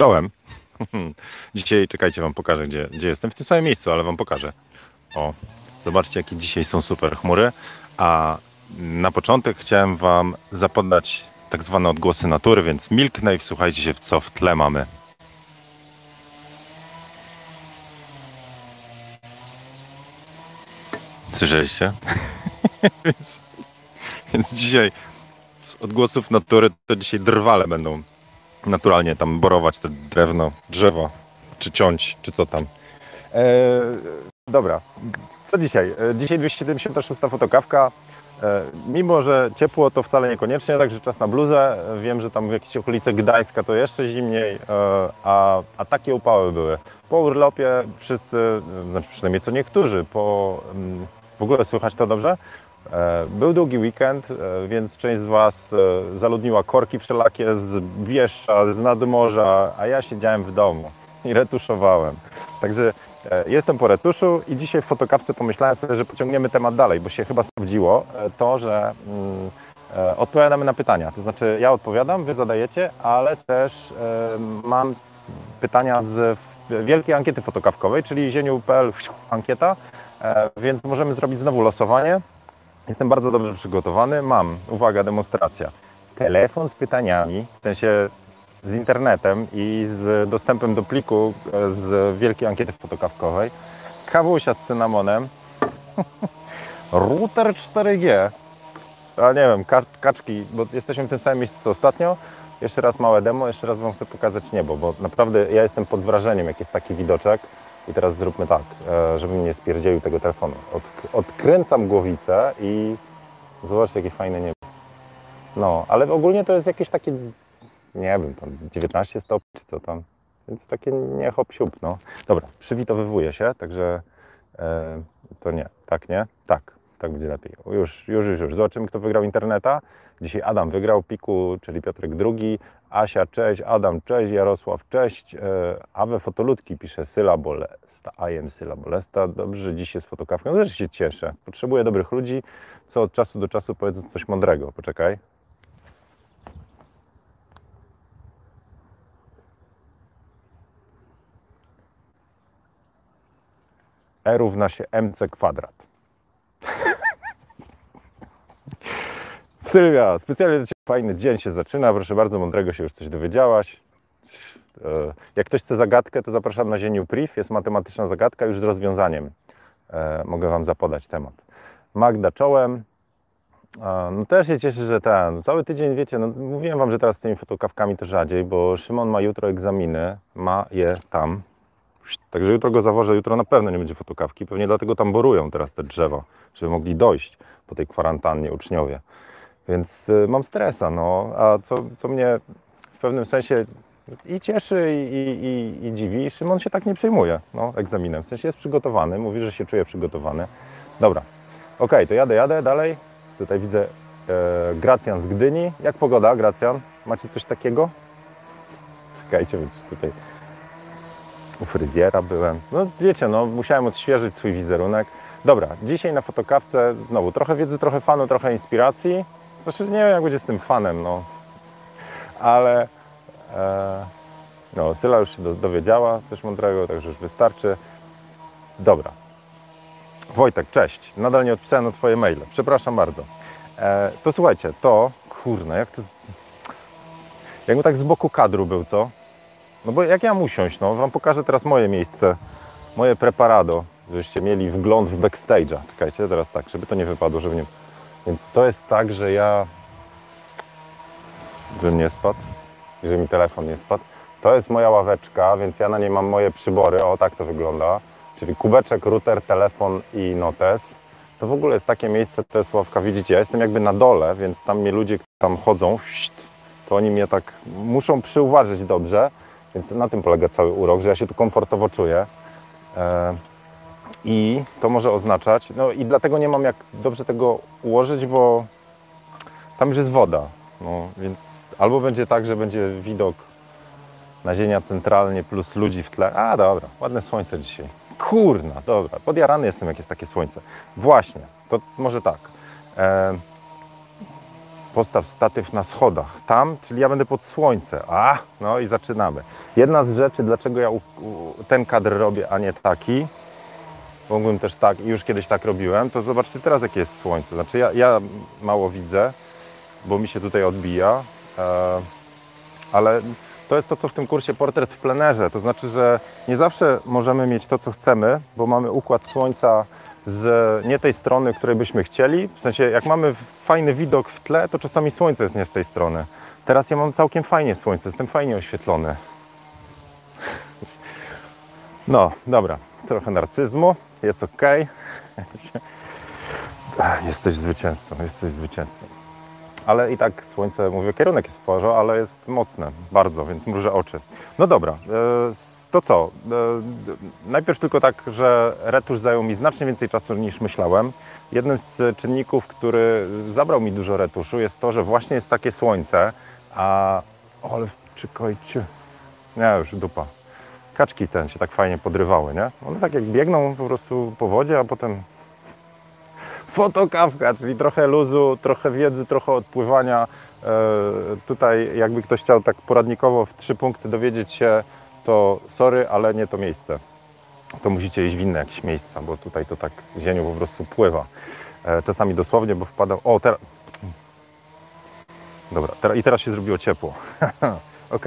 Czołem. Dzisiaj, czekajcie, wam pokażę, gdzie, gdzie jestem. W tym samym miejscu, ale wam pokażę. O, zobaczcie, jakie dzisiaj są super chmury. A na początek chciałem wam zapodać tak zwane odgłosy natury, więc milknę i wsłuchajcie się, co w tle mamy. Słyszeliście? więc, więc dzisiaj z odgłosów natury to dzisiaj drwale będą naturalnie tam borować te drewno, drzewo, czy ciąć, czy co tam. E, dobra, co dzisiaj? E, dzisiaj 276 fotokawka. E, mimo, że ciepło to wcale niekoniecznie, także czas na bluzę. Wiem, że tam w jakieś okolice Gdańska to jeszcze zimniej, a, a takie upały były. Po urlopie wszyscy, znaczy przynajmniej co niektórzy, po, mm, w ogóle słychać to dobrze? E, był długi weekend, e, więc część z Was e, zaludniła korki wszelakie z Bieszcza, z nadmorza, a ja siedziałem w domu i retuszowałem. Także jestem po retuszu i dzisiaj w fotokawce pomyślałem sobie, że pociągniemy temat dalej, bo się chyba sprawdziło to, że mm, odpowiadamy na pytania. To znaczy ja odpowiadam, Wy zadajecie, ale też mam pytania z wielkiej ankiety fotokawkowej, czyli zieniu.pl ankieta, więc możemy zrobić znowu losowanie. Jestem bardzo dobrze przygotowany. Mam, uwaga, demonstracja. Telefon z pytaniami, w sensie z internetem i z dostępem do pliku e, z wielkiej ankiety fotokawkowej. Kawusia z cynamonem. Router 4G. A nie wiem, kaczki, bo jesteśmy w tym samym miejscu co ostatnio. Jeszcze raz małe demo, jeszcze raz Wam chcę pokazać niebo, bo naprawdę ja jestem pod wrażeniem, jak jest taki widoczek. I teraz zróbmy tak, e, żebym nie spierdzielił tego telefonu. Od, odkręcam głowicę i zobaczcie, jakie fajne niebo. No, ale ogólnie to jest jakieś takie, nie wiem, tam 19 stopni czy co tam. Więc takie nie hop siup, no. Dobra, przywitowywuję się, także e, to nie, tak nie? Tak, tak będzie lepiej. Już, już, już, już. Zobaczymy, kto wygrał interneta. Dzisiaj Adam wygrał, Piku, czyli Piotrek drugi, Asia, cześć, Adam, cześć, Jarosław, cześć, e, Awe Fotoludki pisze Syla Bolesta, I am Syla Bolesta, dobrze, że dziś jest fotokawką, też się cieszę, potrzebuję dobrych ludzi, co od czasu do czasu powiedzą coś mądrego, poczekaj. E równa się mc kwadrat. Sylwia, specjalnie do Ciebie fajny dzień się zaczyna. Proszę bardzo, mądrego się już coś dowiedziałaś. E, jak ktoś chce zagadkę, to zapraszam na Zieniu Priv. Jest matematyczna zagadka już z rozwiązaniem. E, mogę Wam zapodać temat. Magda czołem. E, no też się cieszę, że ten, cały tydzień, wiecie, no mówiłem Wam, że teraz z tymi fotokawkami to rzadziej, bo Szymon ma jutro egzaminy, ma je tam. Także jutro go zawożę, jutro na pewno nie będzie fotokawki, pewnie dlatego tam borują teraz te drzewa, żeby mogli dojść po tej kwarantannie uczniowie. Więc y, mam stresa, no. A co, co mnie w pewnym sensie i cieszy, i, i, i dziwi, Szymon się tak nie przejmuje no, egzaminem. W sensie jest przygotowany, mówi, że się czuje przygotowany. Dobra, ok, to jadę, jadę dalej. Tutaj widzę e, Gracjan z Gdyni. Jak pogoda, Gracjan? Macie coś takiego? Czekajcie, tutaj u fryzjera byłem. No wiecie, no musiałem odświeżyć swój wizerunek. Dobra, dzisiaj na fotokawce znowu trochę wiedzy, trochę fanu, trochę inspiracji. Znaczy nie wiem jak będzie z tym fanem, no. Ale e, no, Syla już się dowiedziała coś mądrego, także już wystarczy. Dobra. Wojtek, cześć. Nadal nie odpisałem na Twoje maile. Przepraszam bardzo. E, to słuchajcie, to, kurna, jak to... Jakby tak z boku kadru był, co? No bo jak ja muszę usiąść, no, Wam pokażę teraz moje miejsce, moje preparado, żebyście mieli wgląd w backstage'a. Czekajcie, teraz tak, żeby to nie wypadło, żeby nie... Więc to jest tak, że ja, że nie spadł, że mi telefon nie spadł. To jest moja ławeczka, więc ja na niej mam moje przybory. O, tak to wygląda. Czyli kubeczek, router, telefon i notes. To w ogóle jest takie miejsce, to jest ławka, widzicie, ja jestem jakby na dole, więc tam mnie ludzie, którzy tam chodzą, to oni mnie tak muszą przyuważyć dobrze, więc na tym polega cały urok, że ja się tu komfortowo czuję. I to może oznaczać, no i dlatego nie mam jak dobrze tego ułożyć, bo tam już jest woda. No, więc albo będzie tak, że będzie widok na ziemia centralnie plus ludzi w tle. A dobra, ładne słońce dzisiaj. Kurna, dobra, podjarany jestem, jak jest takie słońce. Właśnie, to może tak. E, postaw statyw na schodach. Tam, czyli ja będę pod słońce. A, no i zaczynamy. Jedna z rzeczy, dlaczego ja u, u, ten kadr robię, a nie taki, mógłbym też tak, i już kiedyś tak robiłem, to zobaczcie teraz, jakie jest słońce. Znaczy ja, ja mało widzę, bo mi się tutaj odbija, e, ale to jest to, co w tym kursie portret w plenerze. To znaczy, że nie zawsze możemy mieć to, co chcemy, bo mamy układ słońca z nie tej strony, której byśmy chcieli. W sensie, jak mamy fajny widok w tle, to czasami słońce jest nie z tej strony. Teraz ja mam całkiem fajnie słońce, jestem fajnie oświetlony. No, dobra, trochę narcyzmu, jest ok. Jesteś zwycięzcą, jesteś zwycięzcą. Ale i tak słońce, mówię, kierunek jest w porze, ale jest mocne, bardzo, więc mrużę oczy. No dobra, e, to co? E, najpierw tylko tak, że retusz zajął mi znacznie więcej czasu niż myślałem. Jednym z czynników, który zabrał mi dużo retuszu jest to, że właśnie jest takie słońce, a... Ale czekajcie... Nie, już dupa. Kaczki ten się tak fajnie podrywały, nie? One tak jak biegną po prostu po wodzie, a potem fotokawka, czyli trochę luzu, trochę wiedzy, trochę odpływania. E, tutaj jakby ktoś chciał tak poradnikowo w trzy punkty dowiedzieć się, to sorry, ale nie to miejsce. To musicie iść w inne jakieś miejsca, bo tutaj to tak ziemią po prostu pływa. E, czasami dosłownie, bo wpadał... O, teraz... Dobra, i teraz się zrobiło ciepło. ok,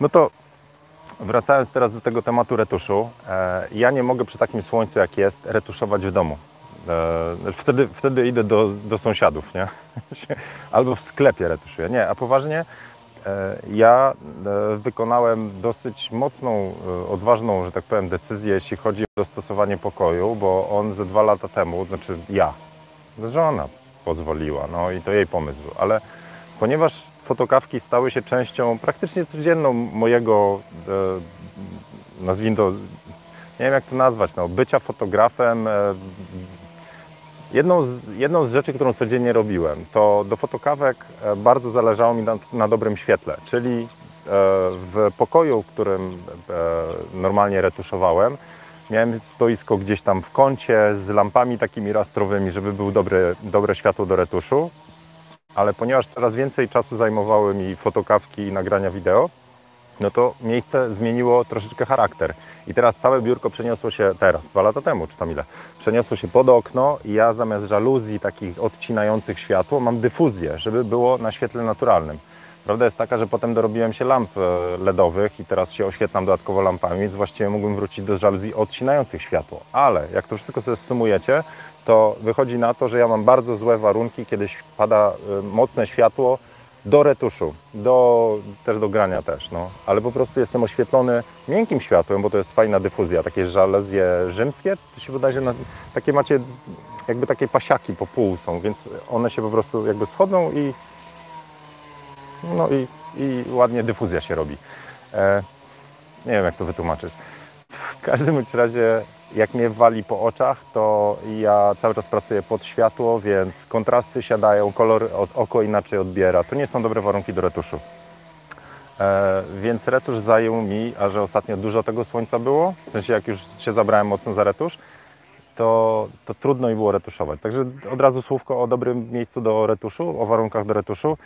no to wracając teraz do tego tematu retuszu. E, ja nie mogę przy takim słońcu jak jest retuszować w domu. E, wtedy, wtedy idę do, do sąsiadów, nie? Albo w sklepie retuszuję. Nie, a poważnie e, ja wykonałem dosyć mocną, odważną, że tak powiem, decyzję, jeśli chodzi o dostosowanie pokoju, bo on ze dwa lata temu, znaczy ja, żona pozwoliła, no i to jej pomysł, ale ponieważ fotokawki stały się częścią praktycznie codzienną mojego, nazwijmy to, nie wiem jak to nazwać, no, bycia fotografem, Jedną z, jedną z rzeczy, którą codziennie robiłem, to do fotokawek e, bardzo zależało mi na, na dobrym świetle, czyli e, w pokoju, w którym e, normalnie retuszowałem, miałem stoisko gdzieś tam w kącie z lampami takimi rastrowymi, żeby było dobre światło do retuszu, ale ponieważ coraz więcej czasu zajmowały mi fotokawki i nagrania wideo, no to miejsce zmieniło troszeczkę charakter. I teraz całe biurko przeniosło się teraz, dwa lata temu, czy tam ile, przeniosło się pod okno i ja zamiast żaluzji takich odcinających światło mam dyfuzję, żeby było na świetle naturalnym. Prawda jest taka, że potem dorobiłem się lamp e, LEDowych i teraz się oświetlam dodatkowo lampami, więc właściwie mógłbym wrócić do żaluzji odcinających światło. Ale jak to wszystko sobie sumujecie, to wychodzi na to, że ja mam bardzo złe warunki, kiedyś pada e, mocne światło, do retuszu, do, też do grania też, no. ale po prostu jestem oświetlony miękkim światłem, bo to jest fajna dyfuzja, takie żalezje rzymskie, to się wydaje, że na, takie macie jakby takie pasiaki po pół są, więc one się po prostu jakby schodzą i no i, i ładnie dyfuzja się robi. E, nie wiem jak to wytłumaczyć. W każdym razie jak mnie wali po oczach, to ja cały czas pracuję pod światło, więc kontrasty siadają, kolor oko inaczej odbiera. To nie są dobre warunki do retuszu. E, więc retusz zajął mi, a że ostatnio dużo tego słońca było, w sensie jak już się zabrałem mocno za retusz, to, to trudno mi było retuszować. Także od razu słówko o dobrym miejscu do retuszu, o warunkach do retuszu.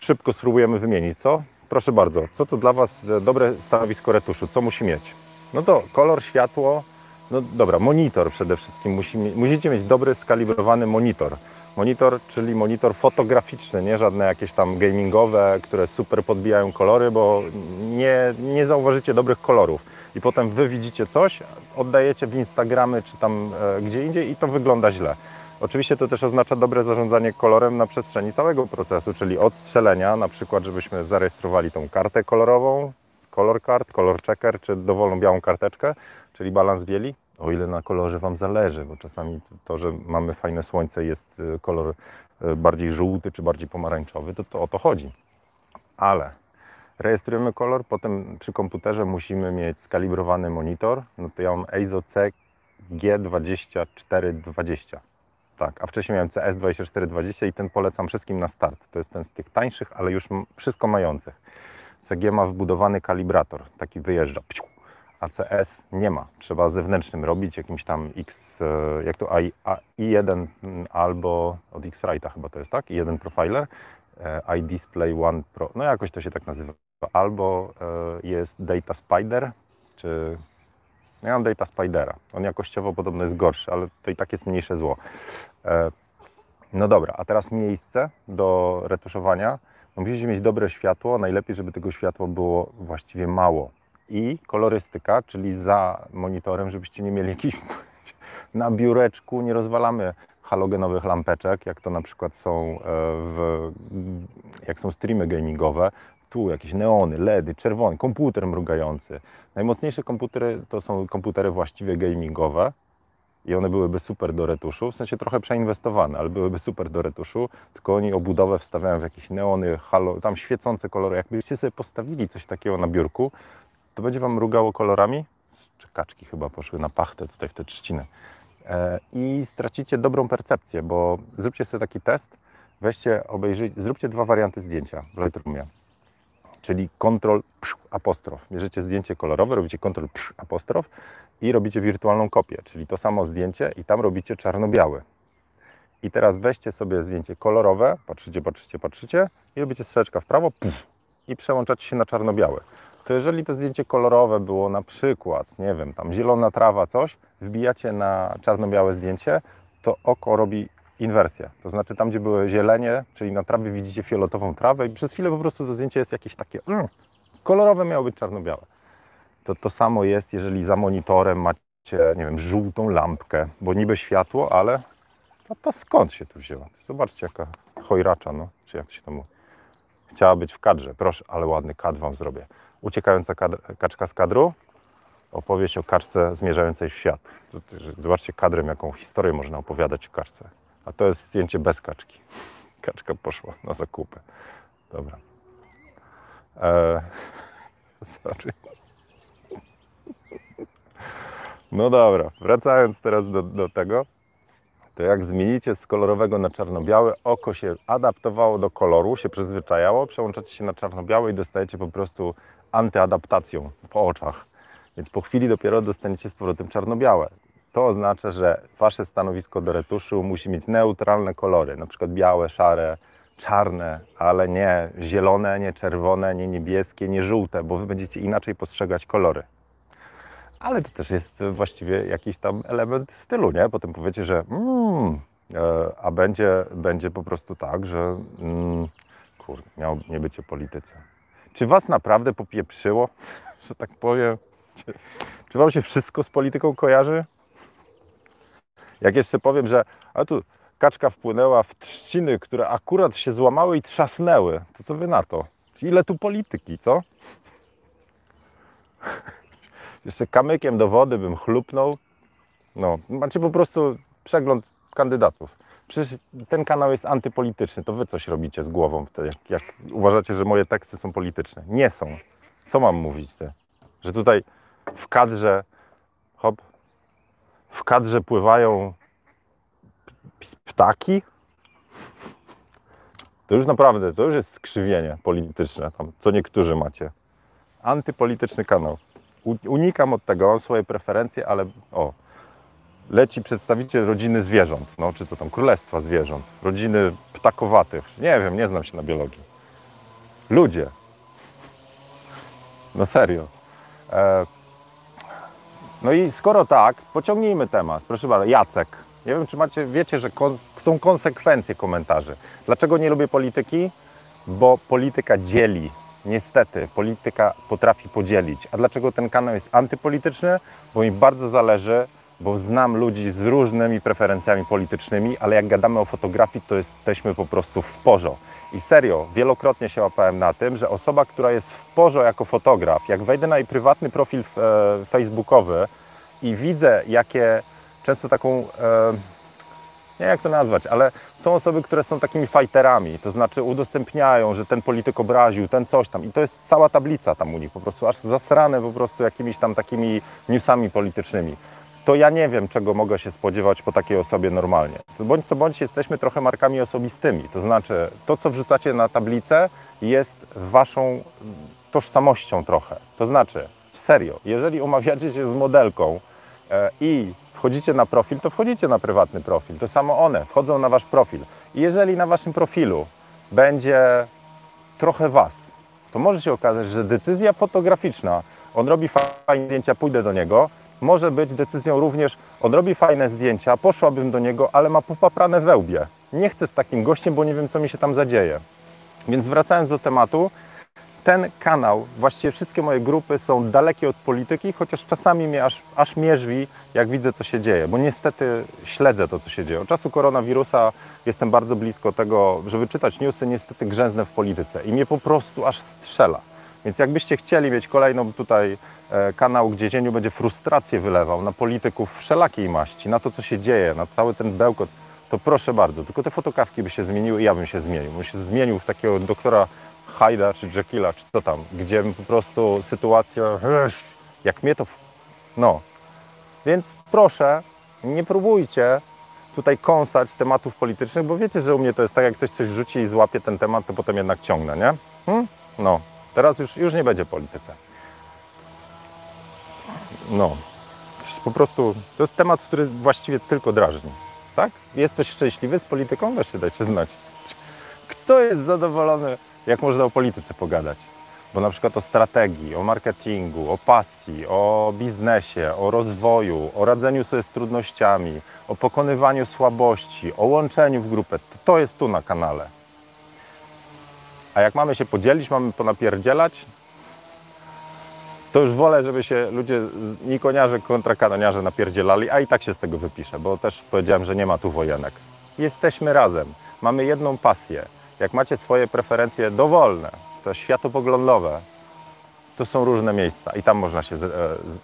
Szybko spróbujemy wymienić, co? Proszę bardzo, co to dla Was dobre stanowisko retuszu? Co musi mieć? No to kolor, światło, no dobra, monitor przede wszystkim. Musi, musicie mieć dobry, skalibrowany monitor. Monitor, czyli monitor fotograficzny, nie żadne jakieś tam gamingowe, które super podbijają kolory, bo nie, nie zauważycie dobrych kolorów. I potem wy widzicie coś, oddajecie w Instagramy czy tam e, gdzie indziej i to wygląda źle. Oczywiście to też oznacza dobre zarządzanie kolorem na przestrzeni całego procesu, czyli od strzelenia, na przykład żebyśmy zarejestrowali tą kartę kolorową, color card, color checker, czy dowolną białą karteczkę, czyli balans bieli, o ile na kolorze Wam zależy, bo czasami to, że mamy fajne słońce jest y, kolor y, bardziej żółty czy bardziej pomarańczowy, to, to o to chodzi. Ale rejestrujemy kolor, potem przy komputerze musimy mieć skalibrowany monitor, no to ja mam EIZO CG2420. Tak, a wcześniej miałem CS2420 i ten polecam wszystkim na start. To jest ten z tych tańszych, ale już wszystko mających. CG ma wbudowany kalibrator, taki wyjeżdża. ACS nie ma. Trzeba zewnętrznym robić, jakimś tam X, e, jak to I, A- i1 mm, albo od X-Rite'a chyba to jest, tak? i1 Profiler, e, iDisplay One Pro, no jakoś to się tak nazywa. Albo e, jest Data Spider, czy ja mam Data Spidera. On jakościowo podobno jest gorszy, ale to i tak jest mniejsze zło. No dobra, a teraz miejsce do retuszowania. Musicie mieć dobre światło, najlepiej, żeby tego światła było właściwie mało. I kolorystyka, czyli za monitorem, żebyście nie mieli jakichś na biureczku, nie rozwalamy halogenowych lampeczek, jak to na przykład są e, w, jak są streamy gamingowe. Tu jakieś neony, LEDy, czerwony, komputer mrugający. Najmocniejsze komputery to są komputery właściwie gamingowe, i one byłyby super do retuszu, w sensie trochę przeinwestowane, ale byłyby super do retuszu, tylko oni obudowę wstawiają w jakieś neony, halo, tam świecące kolory. Jakbyście sobie postawili coś takiego na biurku, to będzie Wam mrugało kolorami. Czekaczki chyba poszły na pachtę tutaj w te trzciny. E, I stracicie dobrą percepcję, bo zróbcie sobie taki test, weźcie, obejrzyjcie, zróbcie dwa warianty zdjęcia w Lightroomie czyli psz, apostrof. Bierzecie zdjęcie kolorowe, robicie psz, apostrof i robicie wirtualną kopię, czyli to samo zdjęcie i tam robicie czarno-biały. I teraz weźcie sobie zdjęcie kolorowe, patrzycie, patrzycie, patrzycie i robicie strzeczka w prawo puf, i przełączacie się na czarno-białe. To jeżeli to zdjęcie kolorowe było na przykład, nie wiem, tam zielona trawa, coś, wbijacie na czarno-białe zdjęcie, to oko robi inwersję. To znaczy tam, gdzie były zielenie, czyli na trawie widzicie fioletową trawę i przez chwilę po prostu to zdjęcie jest jakieś takie mm, kolorowe, miało być czarno-białe. To to samo jest, jeżeli za monitorem macie, nie wiem, żółtą lampkę, bo niby światło, ale to, to skąd się tu wzięła? Zobaczcie, jaka chojracza, no, czy jak się to mówi. Chciała być w kadrze. Proszę, ale ładny kadr Wam zrobię. Uciekająca kaczka z kadru. Opowieść o kaczce zmierzającej w świat. Zobaczcie kadrem, jaką historię można opowiadać o kaczce. A to jest zdjęcie bez kaczki. Kaczka poszła na zakupy. Dobra. Eee, sorry. No dobra, wracając teraz do, do tego, to jak zmienicie z kolorowego na czarno-białe, oko się adaptowało do koloru, się przyzwyczajało, przełączacie się na czarno-białe i dostajecie po prostu antyadaptacją po oczach. Więc po chwili dopiero dostaniecie z powrotem czarno-białe. To oznacza, że wasze stanowisko do retuszu musi mieć neutralne kolory, na przykład białe, szare, czarne, ale nie zielone, nie czerwone, nie niebieskie, nie żółte, bo wy będziecie inaczej postrzegać kolory. Ale to też jest właściwie jakiś tam element stylu, nie? Potem powiecie, że mm, e, a będzie, będzie po prostu tak, że mm, kurde, miał nie być polityce. Czy was naprawdę popieprzyło, że tak powiem? Czy, czy wam się wszystko z polityką kojarzy? Jak jeszcze powiem, że a tu kaczka wpłynęła w trzciny, które akurat się złamały i trzasnęły, to co wy na to? Ile tu polityki, co? Jeszcze kamykiem do wody bym chlupnął. No, macie po prostu przegląd kandydatów. Przecież ten kanał jest antypolityczny, to wy coś robicie z głową wtedy, jak, uważacie, że moje teksty są polityczne. Nie są. Co mam mówić ty? Że tutaj w kadrze, hop, w kadrze pływają ptaki? To już naprawdę, to już jest skrzywienie polityczne, tam, co niektórzy macie. Antypolityczny kanał. Unikam od tego, mam swoje preferencje, ale o, leci przedstawiciel rodziny zwierząt, no, czy to tam królestwa zwierząt, rodziny ptakowatych, nie wiem, nie znam się na biologii. Ludzie. No serio. E, no i skoro tak, pociągnijmy temat. Proszę bardzo, Jacek. Nie wiem, czy macie, wiecie, że kons- są konsekwencje komentarzy. Dlaczego nie lubię polityki? Bo polityka dzieli. Niestety, polityka potrafi podzielić. A dlaczego ten kanał jest antypolityczny? Bo mi bardzo zależy, bo znam ludzi z różnymi preferencjami politycznymi, ale jak gadamy o fotografii, to jesteśmy po prostu w porzo. I serio, wielokrotnie się łapałem na tym, że osoba, która jest w porzo jako fotograf, jak wejdę na jej prywatny profil e, facebookowy i widzę, jakie często taką, e, nie jak to nazwać, ale są osoby, które są takimi fighterami, to znaczy udostępniają, że ten polityk obraził, ten coś tam i to jest cała tablica tam u nich, po prostu aż zasrane po prostu jakimiś tam takimi newsami politycznymi. To ja nie wiem, czego mogę się spodziewać po takiej osobie normalnie. Bądź co bądź jesteśmy trochę markami osobistymi, to znaczy to, co wrzucacie na tablicę jest waszą tożsamością trochę. To znaczy, Serio. Jeżeli umawiacie się z modelką e, i wchodzicie na profil, to wchodzicie na prywatny profil. To samo one wchodzą na wasz profil. I jeżeli na waszym profilu będzie trochę was, to może się okazać, że decyzja fotograficzna, on robi fajne zdjęcia, pójdę do niego, może być decyzją również, on robi fajne zdjęcia, poszłabym do niego, ale ma popaprane wełbie. Nie chcę z takim gościem, bo nie wiem, co mi się tam zadzieje. Więc wracając do tematu, ten kanał, właściwie wszystkie moje grupy są dalekie od polityki, chociaż czasami mnie aż, aż mierzwi, jak widzę, co się dzieje, bo niestety śledzę to, co się dzieje. Od czasu koronawirusa jestem bardzo blisko tego, żeby czytać newsy, niestety grzęznę w polityce i mnie po prostu aż strzela. Więc jakbyście chcieli mieć kolejną tutaj e, kanał, gdzie Zieniu będzie frustrację wylewał na polityków wszelakiej maści, na to, co się dzieje, na cały ten bełkot, to proszę bardzo. Tylko te fotokawki by się zmieniły i ja bym się zmienił. Bym się zmienił w takiego doktora Hyda czy Jekylla, czy co tam, gdzie po prostu sytuacja, jak mnie to, no. Więc proszę, nie próbujcie tutaj kąsać tematów politycznych, bo wiecie, że u mnie to jest tak, jak ktoś coś wrzuci i złapie ten temat, to potem jednak ciągnę, nie? Hmm? No, teraz już, już nie będzie polityce. No, po prostu, to jest temat, który właściwie tylko drażni, tak? Jesteś szczęśliwy z polityką? Weźcie dajcie znać. Kto jest zadowolony, jak można o polityce pogadać? Bo na przykład o strategii, o marketingu, o pasji, o biznesie, o rozwoju, o radzeniu sobie z trudnościami, o pokonywaniu słabości, o łączeniu w grupę, to, jest tu na kanale. A jak mamy się podzielić, mamy ponapierdzielać, to już wolę, żeby się ludzie, nikoniarze kontra kanoniarze napierdzielali, a i tak się z tego wypiszę, bo też powiedziałem, że nie ma tu wojenek. Jesteśmy razem, mamy jedną pasję. Jak macie swoje preferencje dowolne, to światopoglądowe, to są różne miejsca i tam można się e,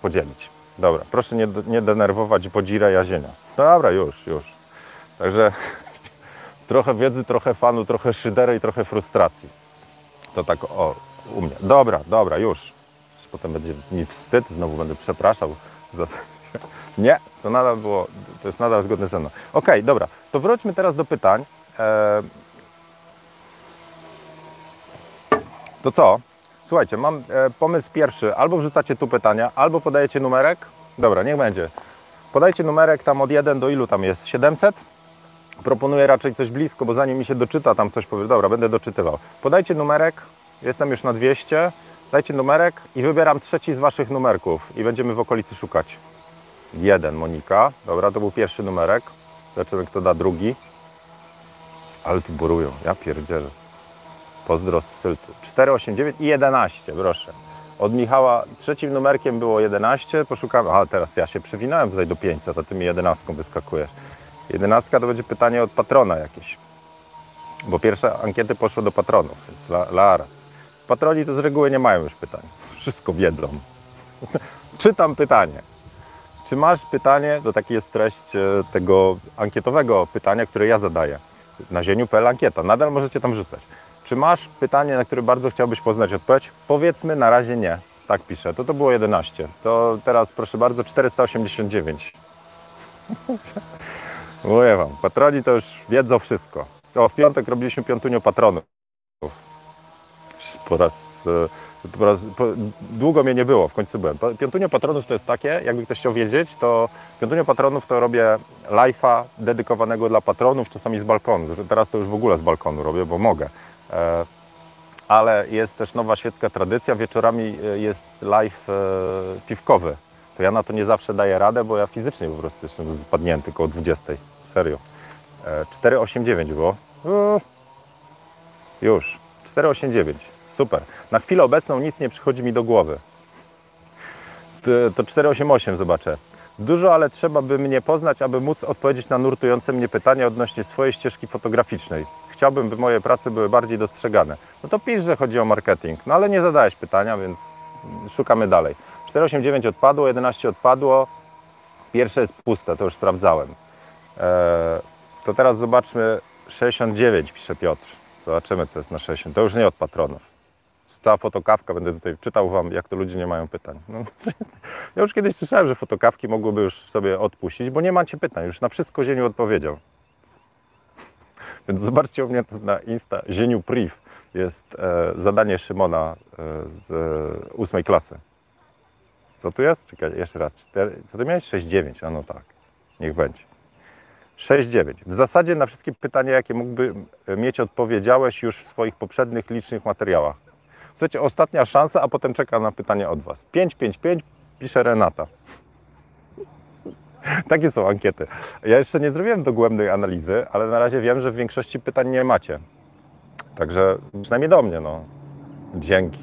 podzielić. Dobra, proszę nie, nie denerwować wodzira jazienia. Dobra, już, już. Także trochę wiedzy, trochę fanu, trochę szydery i trochę frustracji. To tak o, u mnie. Dobra, dobra, już. Potem będzie mi wstyd, znowu będę przepraszał za to. Nie, to nadal było, to jest nadal zgodne ze mną. Okej, dobra, to wróćmy teraz do pytań. E, To co? Słuchajcie, mam e, pomysł pierwszy. Albo wrzucacie tu pytania, albo podajecie numerek. Dobra, niech będzie. Podajcie numerek tam od 1 do ilu tam jest? 700? Proponuję raczej coś blisko, bo zanim mi się doczyta tam coś powie. Dobra, będę doczytywał. Podajcie numerek. Jestem już na 200. Dajcie numerek i wybieram trzeci z waszych numerków i będziemy w okolicy szukać. Jeden, Monika. Dobra, to był pierwszy numerek. Zobaczymy, kto da drugi. Ale tu burują. Ja pierdzielę. Pozdro z Syltu. 489 i 11, proszę. Od Michała trzecim numerkiem było 11, poszukamy. A teraz ja się przewinąłem tutaj do 500, a ty mi 11 wyskakujesz. 11 to będzie pytanie od patrona jakieś. Bo pierwsze ankiety poszły do patronów, więc la. Patroni to z reguły nie mają już pytań. Wszystko wiedzą. Czytam pytanie. Czy masz pytanie, to taki jest treść e, tego ankietowego pytania, które ja zadaję. Na zieniu.pl ankieta. Nadal możecie tam wrzucać. Czy masz pytanie, na które bardzo chciałbyś poznać odpowiedź? Powiedzmy na razie nie. Tak piszę. To to było 11. To teraz proszę bardzo 489. Mówię wam, patroni to już wiedzą wszystko. O, w piątek robiliśmy piątunio patronów. Po raz, e, po raz po, długo mnie nie było, w końcu byłem. Piątunio patronów to jest takie, jakby ktoś chciał wiedzieć, to piątunio patronów to robię live'a dedykowanego dla patronów, czasami z balkonu. Teraz to już w ogóle z balkonu robię, bo mogę. E, ale jest też nowa świecka tradycja. Wieczorami e, jest live e, piwkowy. To ja na to nie zawsze daję radę, bo ja fizycznie po prostu jestem spadnięty koło 20. Serio. E, 489 było. Uuu. Już. 489. Super. Na chwilę obecną nic nie przychodzi mi do głowy. To 488 zobaczę. Dużo, ale trzeba by mnie poznać, aby móc odpowiedzieć na nurtujące mnie pytania odnośnie swojej ścieżki fotograficznej. Chciałbym, by moje prace były bardziej dostrzegane. No to pisz, że chodzi o marketing. No ale nie zadałeś pytania, więc szukamy dalej. 489 odpadło, 11 odpadło. Pierwsze jest puste, to już sprawdzałem. Eee, to teraz zobaczmy 69, pisze Piotr. Zobaczymy, co jest na 60. To już nie od patronów. Cała fotokawka, będę tutaj czytał Wam, jak to ludzie nie mają pytań. No, ja już kiedyś słyszałem, że fotokawki mogłyby już sobie odpuścić, bo nie macie pytań. Już na wszystko Zieniu odpowiedział. Więc zobaczcie u mnie na Insta, Zieniu Priv. Jest e, zadanie Szymona e, z e, ósmej klasy. Co tu jest? Czekaj, jeszcze raz. 4, co ty miałeś? 6,9. A no tak. Niech będzie. 6,9. W zasadzie na wszystkie pytania, jakie mógłby mieć, odpowiedziałeś już w swoich poprzednich licznych materiałach. Słuchajcie, ostatnia szansa, a potem czekam na pytania od Was. 555 pisze Renata. Takie są ankiety. Ja jeszcze nie zrobiłem dogłębnej analizy, ale na razie wiem, że w większości pytań nie macie. Także przynajmniej do mnie, no. Dzięki.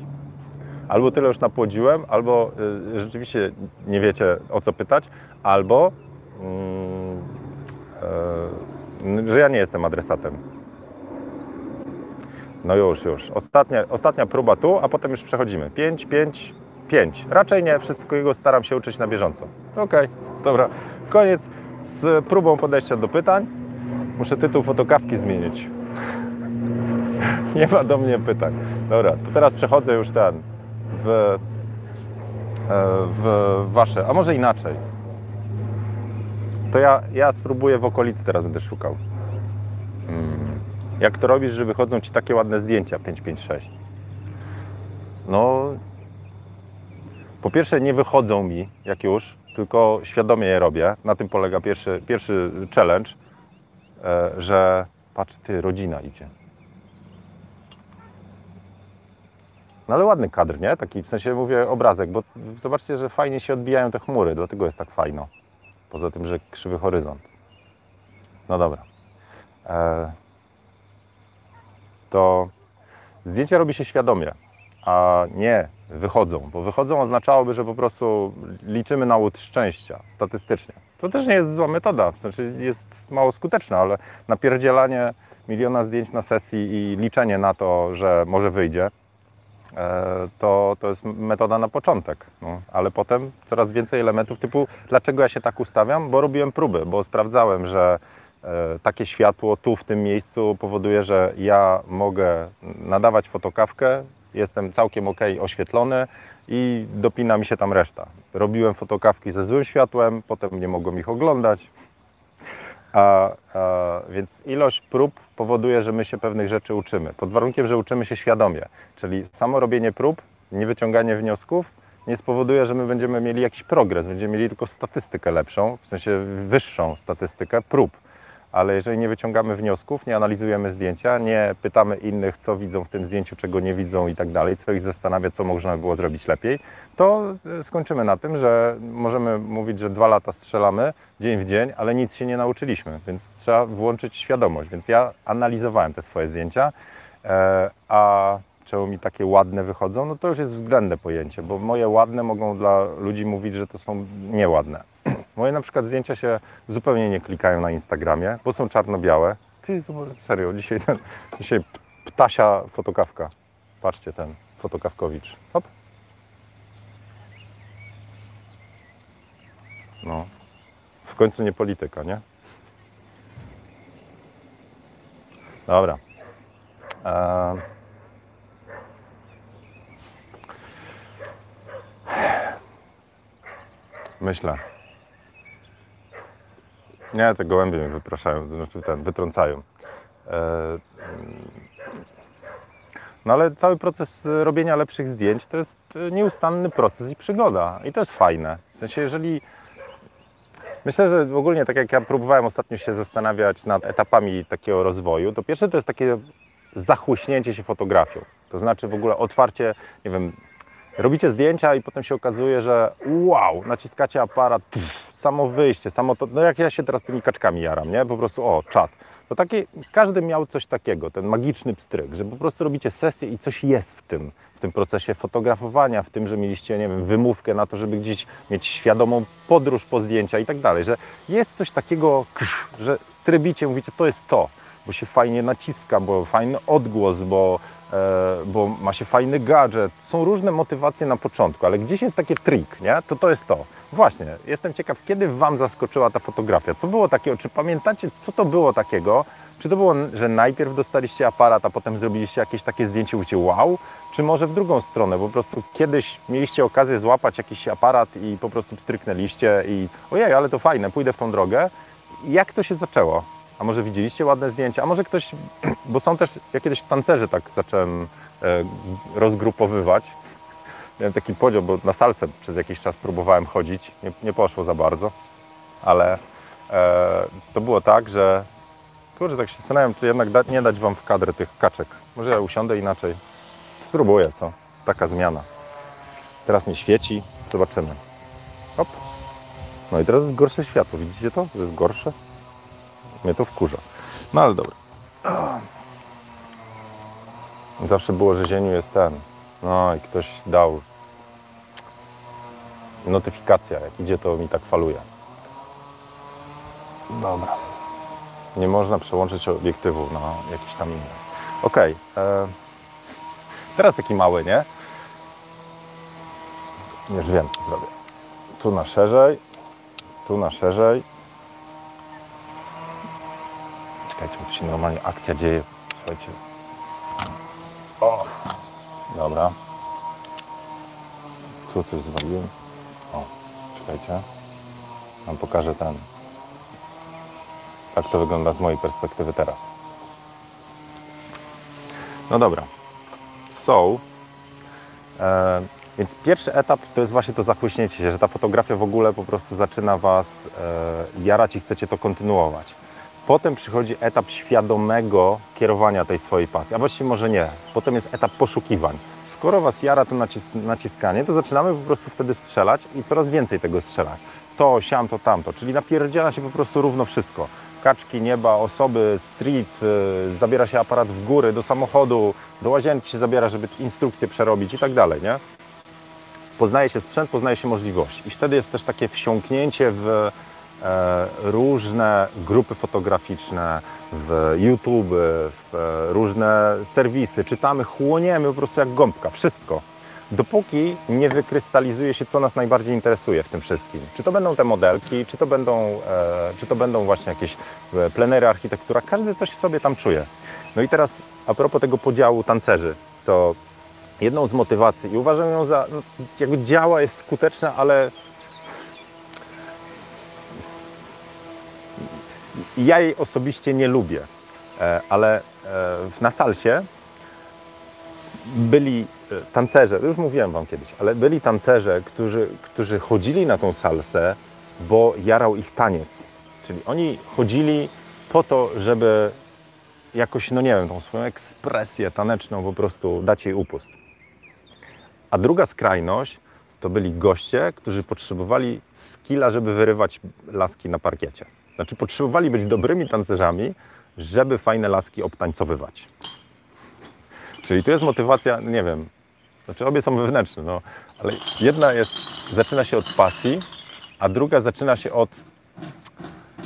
Albo tyle już napłodziłem, albo y, rzeczywiście nie wiecie o co pytać, albo y, y, że ja nie jestem adresatem. No już, już. Ostatnia, ostatnia próba tu, a potem już przechodzimy. 5, 5, 5. Raczej nie, wszystkiego staram się uczyć na bieżąco. Okej, okay, dobra. Koniec z próbą podejścia do pytań. Muszę tytuł fotokawki zmienić. nie ma do mnie pytań. Dobra, to teraz przechodzę już ten w, e, w wasze, a może inaczej. To ja, ja spróbuję w okolicy teraz będę szukał. Hmm. Jak to robisz, że wychodzą ci takie ładne zdjęcia 556? No, po pierwsze nie wychodzą mi, jak już, tylko świadomie je robię. Na tym polega pierwszy, pierwszy challenge, e, że patrz, ty, rodzina idzie. No ale ładny kadr, nie? Taki w sensie mówię obrazek, bo zobaczcie, że fajnie się odbijają te chmury, dlatego jest tak fajno. Poza tym, że krzywy horyzont. No dobra. E, to zdjęcia robi się świadomie, a nie wychodzą, bo wychodzą oznaczałoby, że po prostu liczymy na łód szczęścia statystycznie. To też nie jest zła metoda, w sensie jest mało skuteczna, ale napierdzielanie miliona zdjęć na sesji i liczenie na to, że może wyjdzie, e, to, to jest metoda na początek. No, ale potem coraz więcej elementów typu, dlaczego ja się tak ustawiam? Bo robiłem próby, bo sprawdzałem, że E, takie światło tu w tym miejscu powoduje, że ja mogę nadawać fotokawkę, jestem całkiem ok oświetlony i dopina mi się tam reszta. Robiłem fotokawki ze złym światłem, potem nie mogłem ich oglądać. A, a, więc ilość prób powoduje, że my się pewnych rzeczy uczymy, pod warunkiem, że uczymy się świadomie. Czyli samo robienie prób, nie wyciąganie wniosków nie spowoduje, że my będziemy mieli jakiś progres, będziemy mieli tylko statystykę lepszą, w sensie wyższą statystykę prób ale jeżeli nie wyciągamy wniosków, nie analizujemy zdjęcia, nie pytamy innych, co widzą w tym zdjęciu, czego nie widzą i tak dalej, co ich zastanawia, co można było zrobić lepiej, to e, skończymy na tym, że możemy mówić, że dwa lata strzelamy dzień w dzień, ale nic się nie nauczyliśmy, więc trzeba włączyć świadomość. Więc ja analizowałem te swoje zdjęcia, e, a czemu mi takie ładne wychodzą, no to już jest względne pojęcie, bo moje ładne mogą dla ludzi mówić, że to są nieładne. Moje na przykład zdjęcia się zupełnie nie klikają na Instagramie, bo są czarno-białe. Ty, serio, dzisiaj, ten, dzisiaj ptasia fotokawka. Patrzcie ten, fotokawkowicz. Hop. No. W końcu nie polityka, nie? Dobra. Eee... Myślę. Nie, te gołębie mnie wypraszają, znaczy ten, wytrącają. E, mm. No ale cały proces robienia lepszych zdjęć to jest nieustanny proces i przygoda. I to jest fajne. W sensie, jeżeli. Myślę, że ogólnie tak jak ja próbowałem ostatnio się zastanawiać nad etapami takiego rozwoju, to pierwsze to jest takie zachłyśnięcie się fotografią. To znaczy w ogóle otwarcie, nie wiem, robicie zdjęcia i potem się okazuje, że wow, naciskacie aparat, pff, samo wyjście, samo to, no jak ja się teraz tymi kaczkami jaram, nie? Po prostu, o, czat. To takie, każdy miał coś takiego, ten magiczny pstryk, że po prostu robicie sesję i coś jest w tym, w tym procesie fotografowania, w tym, że mieliście, nie wiem, wymówkę na to, żeby gdzieś mieć świadomą podróż po zdjęcia i tak dalej, że jest coś takiego, że trybicie, mówicie, to jest to, bo się fajnie naciska, bo fajny odgłos, bo bo ma się fajny gadżet. Są różne motywacje na początku, ale gdzieś jest taki trik, nie? To to jest to. Właśnie, jestem ciekaw, kiedy Wam zaskoczyła ta fotografia? Co było takiego? Czy pamiętacie, co to było takiego? Czy to było, że najpierw dostaliście aparat, a potem zrobiliście jakieś takie zdjęcie i wow? Czy może w drugą stronę, po prostu kiedyś mieliście okazję złapać jakiś aparat i po prostu stryknęliście i ojej, ale to fajne, pójdę w tą drogę. Jak to się zaczęło? A może widzieliście ładne zdjęcia? A może ktoś, bo są też, ja kiedyś tancerzy tak zacząłem e, rozgrupowywać, miałem taki podział, bo na salsę przez jakiś czas próbowałem chodzić, nie, nie poszło za bardzo, ale e, to było tak, że kurczę, tak się zastanawiam, czy jednak da, nie dać Wam w kadrę tych kaczek. Może ja usiądę inaczej. Spróbuję, co? Taka zmiana. Teraz nie świeci, zobaczymy. Hop. No i teraz jest gorsze światło, widzicie to? Że jest gorsze? Mnie to wkurza. No ale dobra. Zawsze było, że zieniu jest ten. No i ktoś dał notyfikacja, jak idzie to mi tak faluje. Dobra. Nie można przełączyć obiektywu na jakiś tam inny. Ok. E, teraz taki mały, nie? Już wiem, co zrobię. Tu na szerzej, tu na szerzej. Czekajcie, tu się normalnie akcja dzieje. Słuchajcie. O! Dobra. Tu coś zwaliłem. O, czekajcie. Wam pokażę ten. Tak to wygląda z mojej perspektywy teraz. No dobra. So, e, więc pierwszy etap to jest właśnie to zachłyśnięcie się, że ta fotografia w ogóle po prostu zaczyna Was e, jarać i chcecie to kontynuować. Potem przychodzi etap świadomego kierowania tej swojej pasji, a właściwie może nie. Potem jest etap poszukiwań. Skoro Was jara to nacis naciskanie, to zaczynamy po prostu wtedy strzelać i coraz więcej tego strzelać. To, siam, to, tamto, czyli napierdziela się po prostu równo wszystko. Kaczki, nieba, osoby, street, yy, zabiera się aparat w góry, do samochodu, do łazienki się zabiera, żeby instrukcje przerobić i tak dalej, nie? Poznaje się sprzęt, poznaje się możliwości. I wtedy jest też takie wsiąknięcie w różne grupy fotograficzne, w YouTube, w e, różne serwisy. Czytamy, chłoniemy po prostu jak gąbka, wszystko. Dopóki nie wykrystalizuje się, co nas najbardziej interesuje w tym wszystkim. Czy to będą te modelki, czy to będą, e, czy to będą właśnie jakieś e, plenery, architektura. Każdy coś w sobie tam czuje. No i teraz a propos tego podziału tancerzy, to jedną z motywacji i uważam ją za, no, jakby działa, jest skuteczna, ale ja jej osobiście nie lubię, E, ale e, w Nasalsie byli e, tancerze, już mówiłem Wam kiedyś, ale byli tancerze, którzy, którzy chodzili na tą salsę, bo jarał ich taniec. Czyli oni chodzili po to, żeby jakoś, no nie wiem, tą swoją ekspresję taneczną po prostu dać jej upust. A druga skrajność to byli goście, którzy potrzebowali skilla, żeby wyrywać laski na parkiecie. Znaczy potrzebowali być dobrymi tancerzami, żeby fajne laski obtańcowywać. Czyli to jest motywacja, nie wiem, znaczy obie są wewnętrzne, no, ale jedna jest, zaczyna się od pasji, a druga zaczyna się od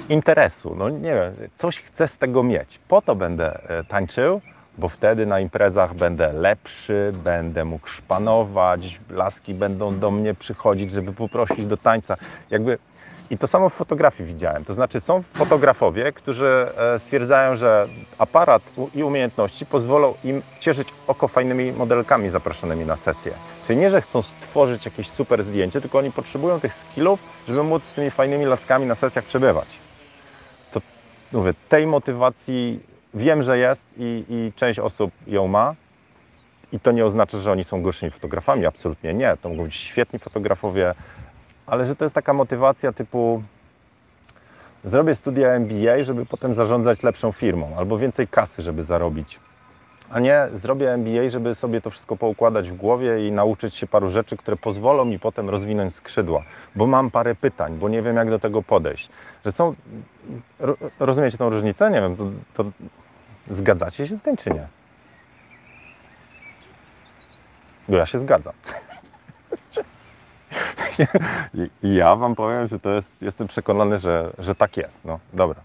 interesu. No nie wiem, coś chcę z tego mieć. Po to będę e, tańczył, bo wtedy na imprezach będę lepszy, będę mógł szpanować, laski będą do mnie przychodzić, żeby poprosić do tańca. Jakby i to samo w fotografii widziałem. To znaczy są fotografowie, którzy e, stwierdzają, że aparat i umiejętności pozwolą im cieszyć oko fajnymi modelkami zaproszonymi na sesję. Czyli nie, że chcą stworzyć jakieś super zdjęcie, tylko oni potrzebują tych skillów, żeby móc z tymi fajnymi laskami na sesjach przebywać. To mówię, tej motywacji wiem, że jest i, i część osób ją ma. I to nie oznacza, że oni są gorszymi fotografami, absolutnie nie. To mogą być świetni fotografowie, ale że to jest taka motywacja typu zrobię studia MBA, żeby potem zarządzać lepszą firmą, albo więcej kasy, żeby zarobić. A nie zrobię MBA, żeby sobie to wszystko poukładać w głowie i nauczyć się paru rzeczy, które pozwolą mi potem rozwinąć skrzydła, bo mam parę pytań, bo nie wiem, jak do tego podejść. Że są. ro- Rozumiecie tą różnicę? Nie wiem, to, to zgadzacie się z tym, czy nie? Bo ja się zgadzam. I i ja Wam powiem, że to jest, jestem przekonany, że, że tak jest. No dobra.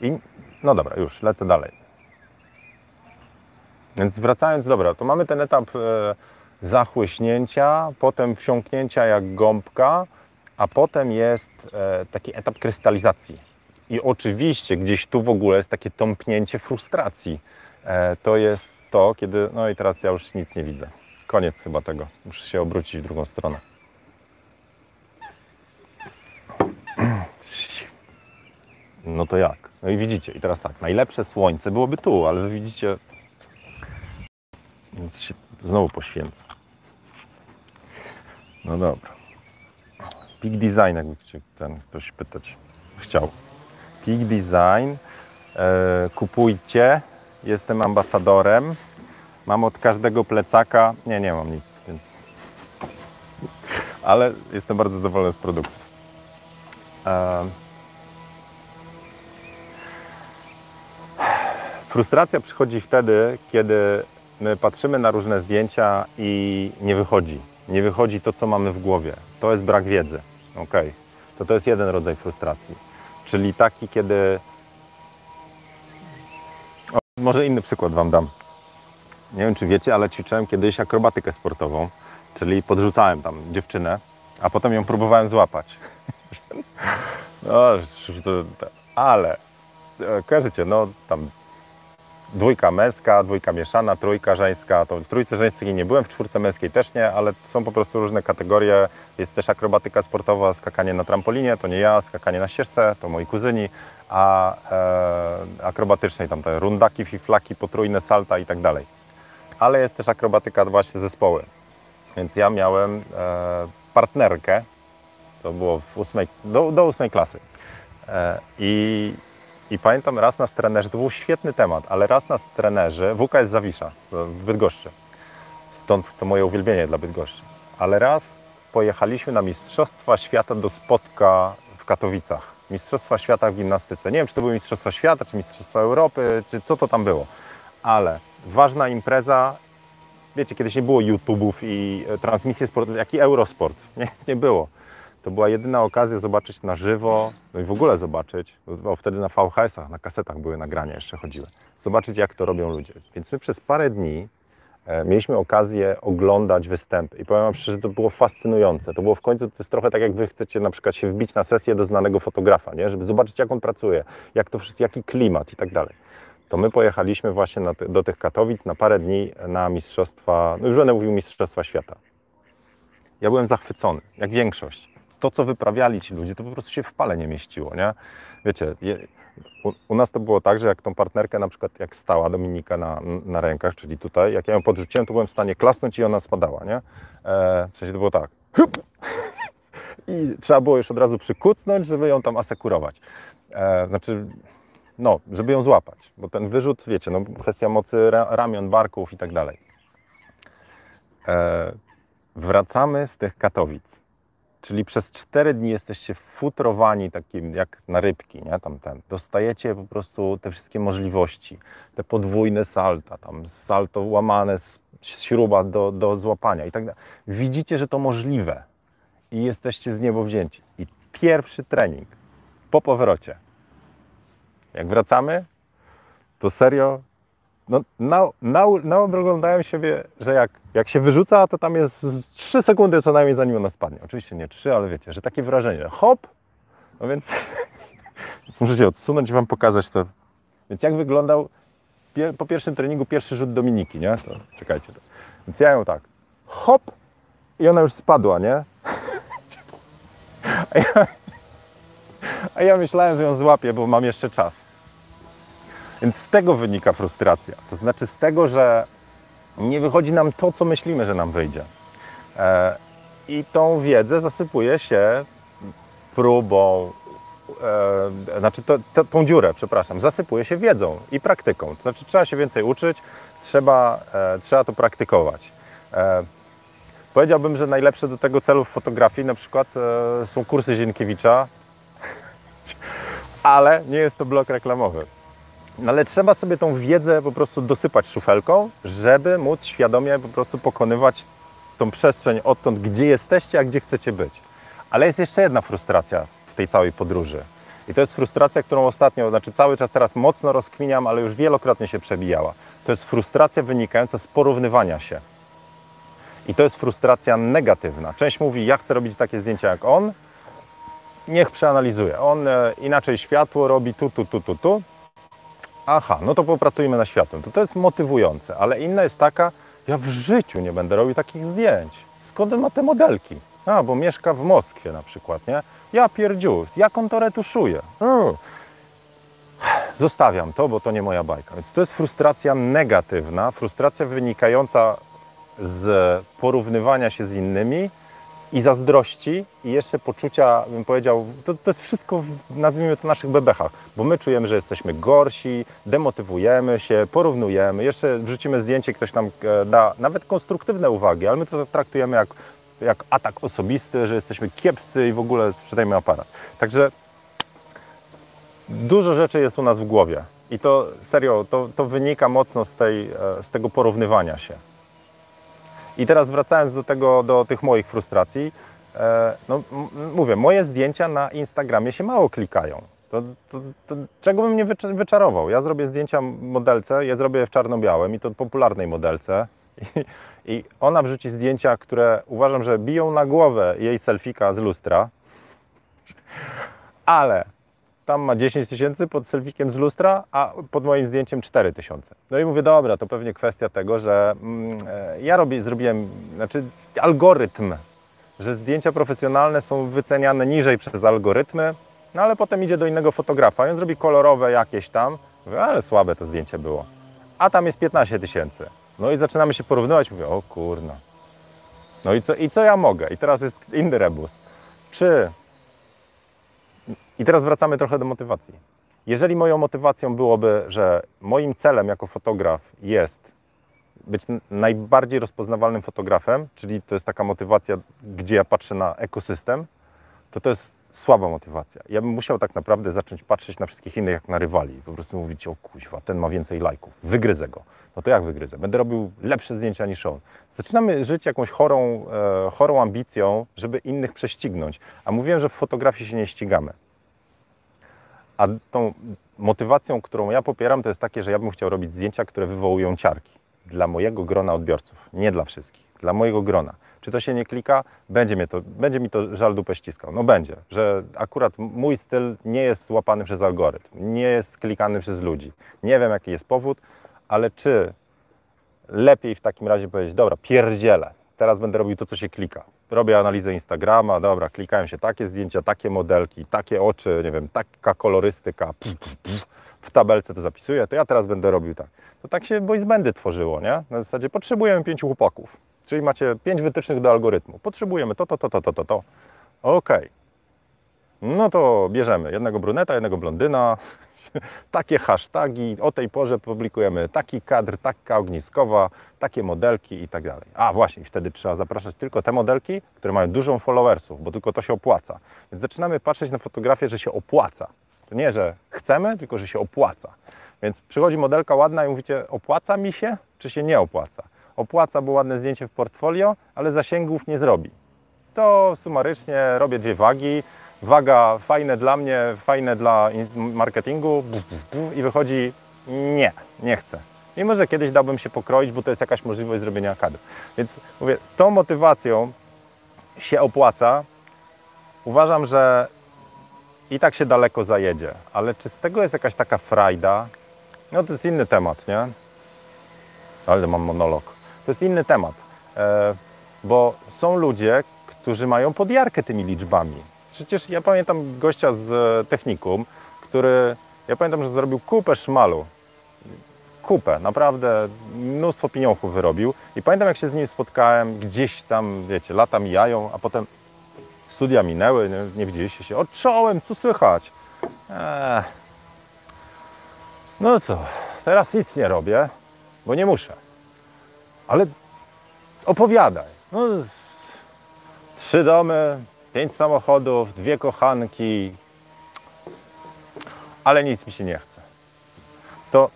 I no dobra, już lecę dalej. Więc wracając, dobra, to mamy ten etap e, zachłyśnięcia, potem wsiąknięcia jak gąbka, a potem jest e, taki etap krystalizacji. I oczywiście gdzieś tu w ogóle jest takie tąpnięcie frustracji. E, to jest to, kiedy. No i teraz ja już nic nie widzę. Koniec chyba tego. Muszę się obrócić w drugą stronę. No to jak? No i widzicie, i teraz tak, najlepsze słońce byłoby tu, ale wy widzicie, Więc się znowu poświęcę. No dobra. Peak Design, jakby ten ktoś pytać chciał. Peak Design. E, kupujcie. Jestem ambasadorem. Mam od każdego plecaka. Nie, nie mam nic, więc. Ale jestem bardzo zadowolony z produktów. E, frustracja przychodzi wtedy, kiedy my patrzymy na różne zdjęcia i nie wychodzi. Nie wychodzi to, co mamy w głowie. To jest brak wiedzy. Ok. To to jest jeden rodzaj frustracji. Czyli taki, kiedy. O, może inny przykład Wam dam. Nie wiem, czy wiecie, ale ćwiczyłem kiedyś akrobatykę sportową, czyli podrzucałem tam dziewczynę, a potem ją próbowałem złapać. no, ale e, kojarzycie, no tam dwójka męska, dwójka mieszana, trójka żeńska. To w trójce żeńskiej nie byłem, w czwórce męskiej też nie, ale są po prostu różne kategorie. Jest też akrobatyka sportowa, skakanie na trampolinie, to nie ja, skakanie na ścieżce, to moi kuzyni, a e, akrobatycznej tam te rundaki, fiflaki, potrójne salta i tak dalej. Ale jest też akrobatyka właśnie zespoły. Więc ja miałem e, partnerkę, to było w ósmej, do, do ósmej klasy. E, I i pamiętam raz nas trenerzy, to był świetny temat, ale raz nas trenerzy, WKS Zawisza w Bydgoszczy, stąd to moje uwielbienie dla Bydgoszczy, ale raz pojechaliśmy na Mistrzostwa Świata do Spotka w Katowicach. Mistrzostwa Świata w gimnastyce. Nie wiem, czy to były Mistrzostwa Świata, czy Mistrzostwa Europy, czy co to tam było, ale ważna impreza. Wiecie, kiedyś nie było YouTube'ów i e, transmisji sportowej, jak i Eurosport. Nie, nie było to była jedyna okazja zobaczyć na żywo, no i w ogóle zobaczyć, bo wtedy na VHS-ach, na kasetach były nagrania, jeszcze chodziły, zobaczyć jak to robią ludzie. Więc my przez parę dni e, mieliśmy okazję oglądać występy i powiem Wam szczerze, to było fascynujące. To było w końcu, to jest trochę tak jak Wy chcecie na przykład się wbić na sesję do znanego fotografa, nie? żeby zobaczyć jak on pracuje, jak to wszystko, jaki klimat i tak dalej. To my pojechaliśmy właśnie ty, do tych Katowic na parę dni na mistrzostwa, no już będę mówił mistrzostwa świata. Ja byłem zachwycony, jak większość to, co wyprawiali ci ludzie, to po prostu się w pale nie mieściło, nie? Wiecie, je, u, u, nas to było tak, że jak tą partnerkę na przykład, jak stała Dominika na, na rękach, czyli tutaj, jak ja ją podrzuciłem, to byłem w stanie klasnąć i ona spadała, nie? E, w sensie to było tak. I trzeba było już od razu przykucnąć, żeby ją tam asekurować. E, znaczy, no, żeby ją złapać, bo ten wyrzut, wiecie, no, kwestia mocy ramion, barków i tak dalej. E, wracamy z tych Katowic Czyli przez 4 dni jesteście futrowani takim jak na rybki, nie? Tam ten. Dostajecie po prostu te wszystkie możliwości, te podwójne salta, tam salto łamane z śruba do, do złapania i tak dalej. Widzicie, że to możliwe i jesteście z niebo wzięci. I pierwszy trening po powrocie. Jak wracamy, to serio no, na, na, naoglądałem siebie, że jak, jak się wyrzuca, to tam jest 3 sekundy co najmniej zanim ona spadnie. Oczywiście nie 3, ale wiecie, że takie wrażenie, hop, no więc, więc muszę się odsunąć i Wam pokazać to. Więc jak wyglądał pier, po pierwszym treningu pierwszy rzut Dominiki, nie? To czekajcie. To. Więc ja ją tak, hop i ona już spadła, nie? A ja, a ja myślałem, że ją złapię, bo mam jeszcze czas. Więc z tego wynika frustracja. To znaczy z tego, że nie wychodzi nam to, co myślimy, że nam wyjdzie. E, I tą wiedzę zasypuje się próbą, e, znaczy to, to, tą dziurę, przepraszam, zasypuje się wiedzą i praktyką. To znaczy trzeba się więcej uczyć, trzeba, e, trzeba to praktykować. Powiedziałbym, że najlepsze do tego celu w fotografii na przykład są kursy Zienkiewicza, ale nie jest to blok reklamowy. No ale trzeba sobie tą wiedzę po prostu dosypać szufelką, żeby móc świadomie po prostu pokonywać tą przestrzeń odtąd, gdzie jesteście, a gdzie chcecie być. Ale jest jeszcze jedna frustracja w tej całej podróży. I to jest frustracja, którą ostatnio, znaczy cały czas teraz mocno rozkminiam, ale już wielokrotnie się przebijała. To jest frustracja wynikająca z porównywania się. I to jest frustracja negatywna. Część mówi, ja chcę robić takie zdjęcia jak on, niech przeanalizuje. On e, inaczej światło robi tu, tu, tu, tu, tu, aha, no to popracujmy na światłem. To to jest motywujące, ale inna jest taka, ja w życiu nie będę robił takich zdjęć. Skąd on ma te modelki? A, bo mieszka w Moskwie na przykład, nie? Ja pierdziu, jak on to retuszuje? Hmm. zostawiam to, bo to nie moja bajka. Więc to jest frustracja negatywna, frustracja wynikająca z porównywania się z innymi i zazdrości i jeszcze poczucia, bym powiedział, to, to jest wszystko, w, nazwijmy to, naszych bebechach, bo my czujemy, że jesteśmy gorsi, demotywujemy się, porównujemy, jeszcze wrzucimy zdjęcie, ktoś nam e, da nawet konstruktywne uwagi, ale my to traktujemy jak, jak atak osobisty, że jesteśmy kiepscy i w ogóle sprzedajmy aparat. Także dużo rzeczy jest u nas w głowie i to serio, to, to wynika mocno z, tej, e, z tego porównywania się. I teraz wracając do tego, do tych moich frustracji, e, no mówię, moje zdjęcia na Instagramie się mało klikają. To, to, to, czego bym nie wyczarował? Ja zrobię zdjęcia modelce, je zrobię w czarno-białym i to popularnej modelce. I, I, ona wrzuci zdjęcia, które uważam, że biją na głowę jej selfika z lustra. Ale tam ma 10 tysięcy pod selfikiem z lustra, a pod moim zdjęciem 4 tysiące. No i mówię, dobra, to pewnie kwestia tego, że mm, e, ja robię, zrobiłem, znaczy algorytm, że zdjęcia profesjonalne są wyceniane niżej przez algorytmy, no ale potem idzie do innego fotografa i on zrobi kolorowe jakieś tam, mówię, ale słabe to zdjęcie było. A tam jest 15 tysięcy. No i zaczynamy się porównywać, mówię, o kurna. No i co, i co ja mogę? I teraz jest inny rebus. Czy i teraz wracamy trochę do motywacji. Jeżeli moją motywacją byłoby, że moim celem jako fotograf jest być najbardziej rozpoznawalnym fotografem, czyli to jest taka motywacja, gdzie ja patrzę na ekosystem, to to jest słaba motywacja. Ja bym musiał tak naprawdę zacząć patrzeć na wszystkich innych jak na rywali. Po prostu mówić, o kuźwa, ten ma więcej lajków, wygryzę go. No to jak wygryzę? Będę robił lepsze zdjęcia niż on. Zaczynamy żyć jakąś chorą, e, chorą ambicją, żeby innych prześcignąć. A mówiłem, że w fotografii się nie ścigamy. A tą motywacją, którą ja popieram, to jest takie, że ja bym chciał robić zdjęcia, które wywołują ciarki. Dla mojego grona odbiorców, nie dla wszystkich, dla mojego grona. Czy to się nie klika? Będzie, mnie to, będzie mi to żal dupę ściskał. No będzie, że akurat mój styl nie jest złapany przez algorytm, nie jest klikany przez ludzi. Nie wiem, jaki jest powód, ale czy lepiej w takim razie powiedzieć, dobra, pierdzielę, teraz będę robił to, co się klika. Robię analizę Instagrama, dobra, klikają się takie zdjęcia, takie modelki, takie oczy, nie wiem, taka kolorystyka, puf, puf, puf, w tabelce to zapisuję, to ja teraz będę robił tak. To tak się boysbandy tworzyło, nie? Na zasadzie potrzebujemy pięciu chłopaków, czyli macie pięć wytycznych do algorytmu. Potrzebujemy to, to, to, to, to, to, to. Okej. Okay. No to bierzemy jednego bruneta, jednego blondyna, takie hasztagi, o tej porze publikujemy taki kadr, taka ogniskowa, takie modelki i tak dalej. A właśnie, wtedy trzeba zapraszać tylko te modelki, które mają dużą followersów, bo tylko to się opłaca. Więc zaczynamy patrzeć na fotografię, że się opłaca. To nie, że chcemy, tylko że się opłaca. Więc przychodzi modelka ładna i mówicie, opłaca mi się, czy się nie opłaca? Opłaca, bo ładne zdjęcie w portfolio, ale zasięgów nie zrobi. To sumarycznie robię dwie wagi, waga fajne dla mnie, fajne dla marketingu i wychodzi nie, nie chcę. Mimo, że kiedyś dałbym się pokroić, bo to jest jakaś możliwość zrobienia kadr. Więc mówię, tą motywacją się opłaca. Uważam, że i tak się daleko zajedzie, ale czy z tego jest jakaś taka frajda? No to jest inny temat, nie? Ale mam monolog. To jest inny temat, e, bo są ludzie, którzy mają podjarkę tymi liczbami. Przecież ja pamiętam gościa z e, technikum, który, ja pamiętam, że zrobił kupę szmalu. Kupę, naprawdę mnóstwo pieniążków wyrobił. I pamiętam, jak się z nim spotkałem, gdzieś tam, wiecie, lata mijają, a potem studia minęły, nie, nie widzieliście się. Odczołem, co słychać? Eee. No co, teraz nic nie robię, bo nie muszę. Ale opowiadaj. No, trzy domy, pięć samochodów, dwie kochanki, ale nic mi się nie chce. To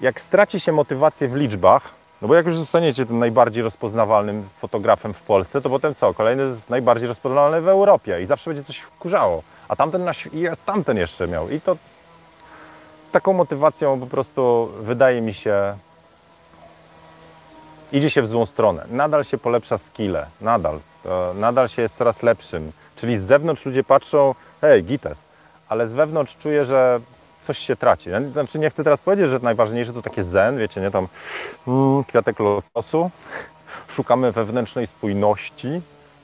jak straci się motywację w liczbach, no bo jak już zostaniecie tym najbardziej rozpoznawalnym fotografem w Polsce, to potem co? Kolejny jest najbardziej rozpoznawalny w Europie i zawsze będzie coś wkurzało. A tamten, na, i tamten jeszcze miał. I to taką motywacją po prostu wydaje mi się idzie się w złą stronę. Nadal się polepsza skille, nadal. Nadal się jest coraz lepszym. Czyli z zewnątrz ludzie patrzą, hej, gites, ale z wewnątrz czuję, że coś się traci. Znaczy nie chcę teraz powiedzieć, że najważniejsze to takie zen, wiecie, nie tam mm, kwiatek lotosu, szukamy wewnętrznej spójności,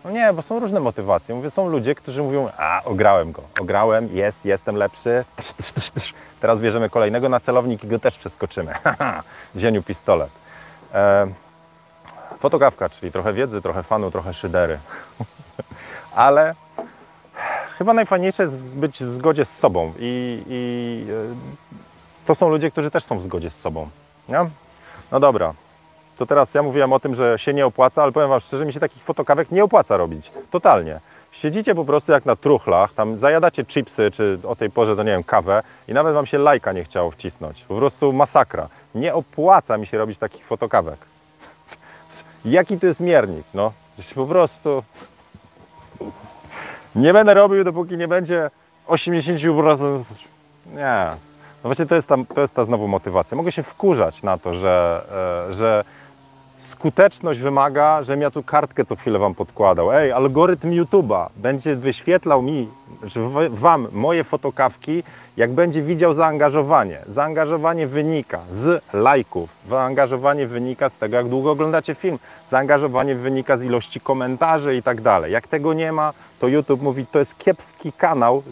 No nie, bo są różne motywacje. Mówię, są ludzie, którzy mówią, a ograłem go, ograłem, jest, jestem lepszy. Tysz, tysz, tysz, tysz. Teraz bierzemy kolejnego na celownik i go też przeskoczymy. Wzięciu pistolet. E, fotokawka, czyli trochę wiedzy, trochę fanu, trochę szydery. Ale chyba najfajniejsze jest być w zgodzie z sobą i, i e, to są ludzie, którzy też są w zgodzie z sobą. Nie? No dobra, to teraz ja mówiłem o tym, że się nie opłaca, ale powiem Wam szczerze, mi się takich fotokawek nie opłaca robić. Totalnie. Siedzicie po prostu jak na truchlach, tam zajadacie chipsy, czy o tej porze, to nie wiem, kawę i nawet Wam się lajka nie chciało wcisnąć. Po prostu masakra. Nie opłaca mi się robić takich fotokawek. Jaki to jest miernik? No, po prostu nie będę robił, dopóki nie będzie 80%. Nie. No właśnie to jest, ta, to jest ta znowu motywacja. Mogę się wkurzać na to, że, e, że skuteczność wymaga, żebym ja tu kartkę co chwilę Wam podkładał. Ej, algorytm YouTube'a będzie wyświetlał mi, czy Wam moje fotokawki, jak będzie widział zaangażowanie. Zaangażowanie wynika z lajków, zaangażowanie wynika z tego, jak długo oglądacie film, zaangażowanie wynika z ilości komentarzy i tak dalej. Jak tego nie ma, to YouTube mówi, to jest kiepski kanał.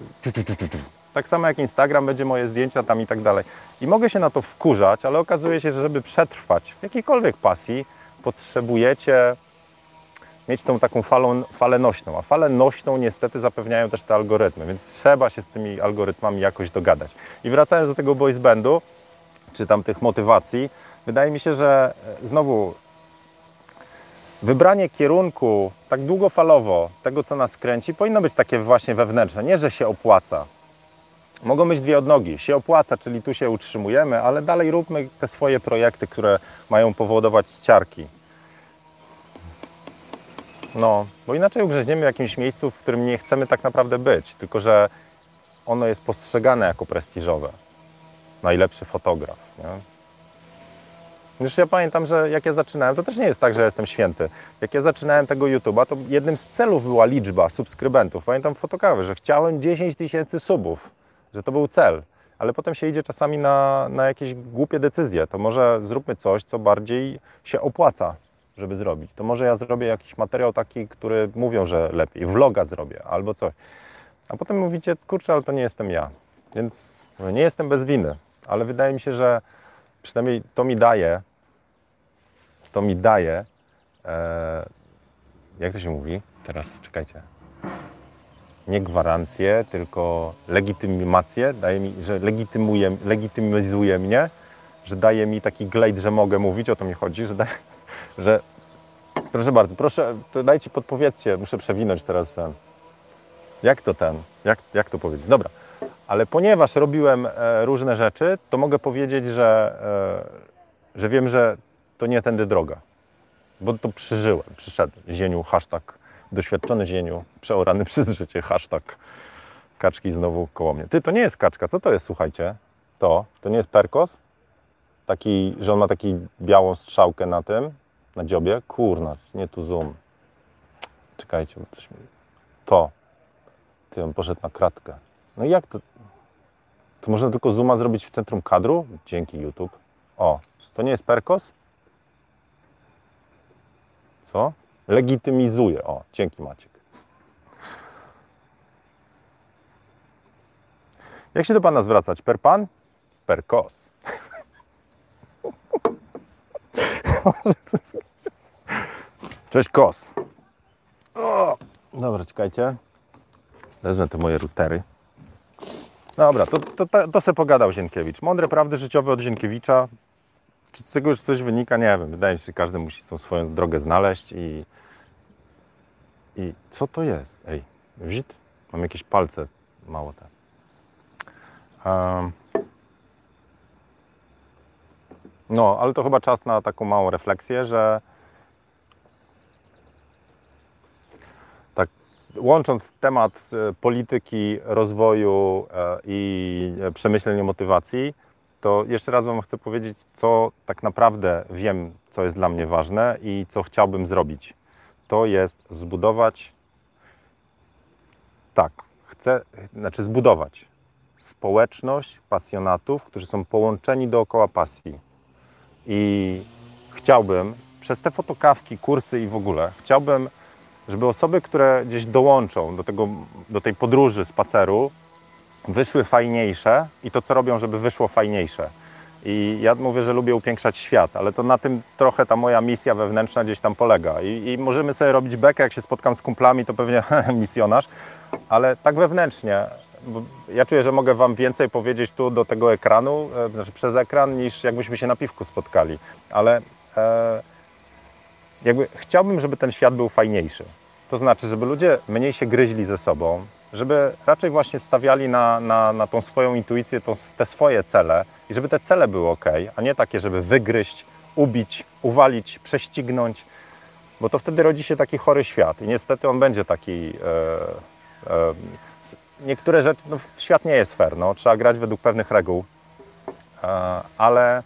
Tak samo jak Instagram będzie moje zdjęcia tam i tak dalej. I mogę się na to wkurzać, ale okazuje się, że żeby przetrwać w jakiejkolwiek pasji, potrzebujecie mieć tą taką falą, falę nośną, a falę nośną niestety zapewniają też te algorytmy, więc trzeba się z tymi algorytmami jakoś dogadać. I wracając do tego boys bandu, czy tam tych motywacji, wydaje mi się, że e, znowu wybranie kierunku tak długofalowo tego, co nas kręci, powinno być takie właśnie wewnętrzne. Nie, że się opłaca. Mogą być dwie odnogi. Się opłaca, czyli tu się utrzymujemy, ale dalej róbmy te swoje projekty, które mają powodować ciarki. No, bo inaczej ugrzęźniemy w jakimś miejscu, w którym nie chcemy tak naprawdę być, tylko że ono jest postrzegane jako prestiżowe. Najlepszy fotograf. Nie? Już ja pamiętam, że jak ja zaczynałem, to też nie jest tak, że jestem święty. Jak ja zaczynałem tego YouTube'a, to jednym z celów była liczba subskrybentów. Pamiętam fotokawy, że chciałem 10 tysięcy subów, że to był cel. Ale potem się idzie czasami na, na jakieś głupie decyzje. To może zróbmy coś, co bardziej się opłaca, żeby zrobić. To może ja zrobię jakiś materiał taki, który mówią, że lepiej. Vloga zrobię albo coś. A potem mówicie, kurczę, ale to nie jestem ja. Więc nie jestem bez winy, ale wydaje mi się, że przynajmniej to mi daje, to mi daje, e, jak to się mówi? Teraz czekajcie. Nie gwarancję, tylko legitymację, daje mi, że legitymuje, legitymizuje mnie, że daje mi taki glejt, że mogę mówić, o to mi chodzi, że, daje, że proszę bardzo, proszę, dajcie, podpowiedzcie, muszę przewinąć teraz ten. Jak to ten? Jak, jak to powiedzieć? Dobra, ale ponieważ robiłem e, różne rzeczy, to mogę powiedzieć, że, e, że wiem, że to nie tędy droga. Bo to przeżyłem, przyszedł zieniu, hashtag doświadczony zieniu, przeorany przez życie, hashtag kaczki znowu koło mnie. Ty, to nie jest kaczka, co to jest, słuchajcie? To, to nie jest perkos? Taki, że on ma taki białą strzałkę na tym, na dziobie? Kurna, nie tu zoom. Czekajcie, bo coś mi... To. Ty, on poszedł na kratkę. No jak to? To można tylko zooma zrobić w centrum kadru? Dzięki YouTube. O, to nie jest perkos? Co? Legitymizuje. O, dzięki Maciek. Jak się do Pana zwracać? Per Pan? Per Kos. Cześć Kos. O, dobra, czekajcie. Wezmę te moje routery. Dobra, to, to, to, to se pogadał Zienkiewicz. Mądre prawdy życiowe od Zienkiewicza. Czy z tego już coś wynika? Nie wiem. Wydaje mi się, że każdy musi tą swoją drogę znaleźć i... I co to jest? Ej, wzit? Mam jakieś palce mało te. Um, no, ale to chyba czas na taką małą refleksję, że tak łącząc temat e, polityki, rozwoju e, i przemyśleń i motywacji, to jeszcze raz Wam chcę powiedzieć, co tak naprawdę wiem, co jest dla mnie ważne i co chciałbym zrobić. To jest zbudować, tak, chcę, znaczy zbudować społeczność pasjonatów, którzy są połączeni dookoła pasji. I chciałbym przez te fotokawki, kursy i w ogóle, chciałbym żeby osoby, które gdzieś dołączą do, tego, do tej podróży, spaceru, wyszły fajniejsze i to, co robią, żeby wyszło fajniejsze. I ja mówię, że lubię upiększać świat, ale to na tym trochę ta moja misja wewnętrzna gdzieś tam polega. I, i możemy sobie robić bekę, jak się spotkam z kumplami, to pewnie misjonarz, ale tak wewnętrznie. Ja czuję, że mogę Wam więcej powiedzieć tu do tego ekranu, e, znaczy przez ekran, niż jakbyśmy się na piwku spotkali. Ale e, jakby chciałbym, żeby ten świat był fajniejszy. To znaczy, żeby ludzie mniej się gryźli ze sobą, żeby raczej właśnie stawiali na, na, na tą swoją intuicję, tą, te swoje cele i żeby te cele były ok, a nie takie, żeby wygryźć, ubić, uwalić, prześcignąć, bo to wtedy rodzi się taki chory świat i niestety on będzie taki. E, e, niektóre rzeczy, no, świat nie jest fair, no, trzeba grać według pewnych reguł, e, ale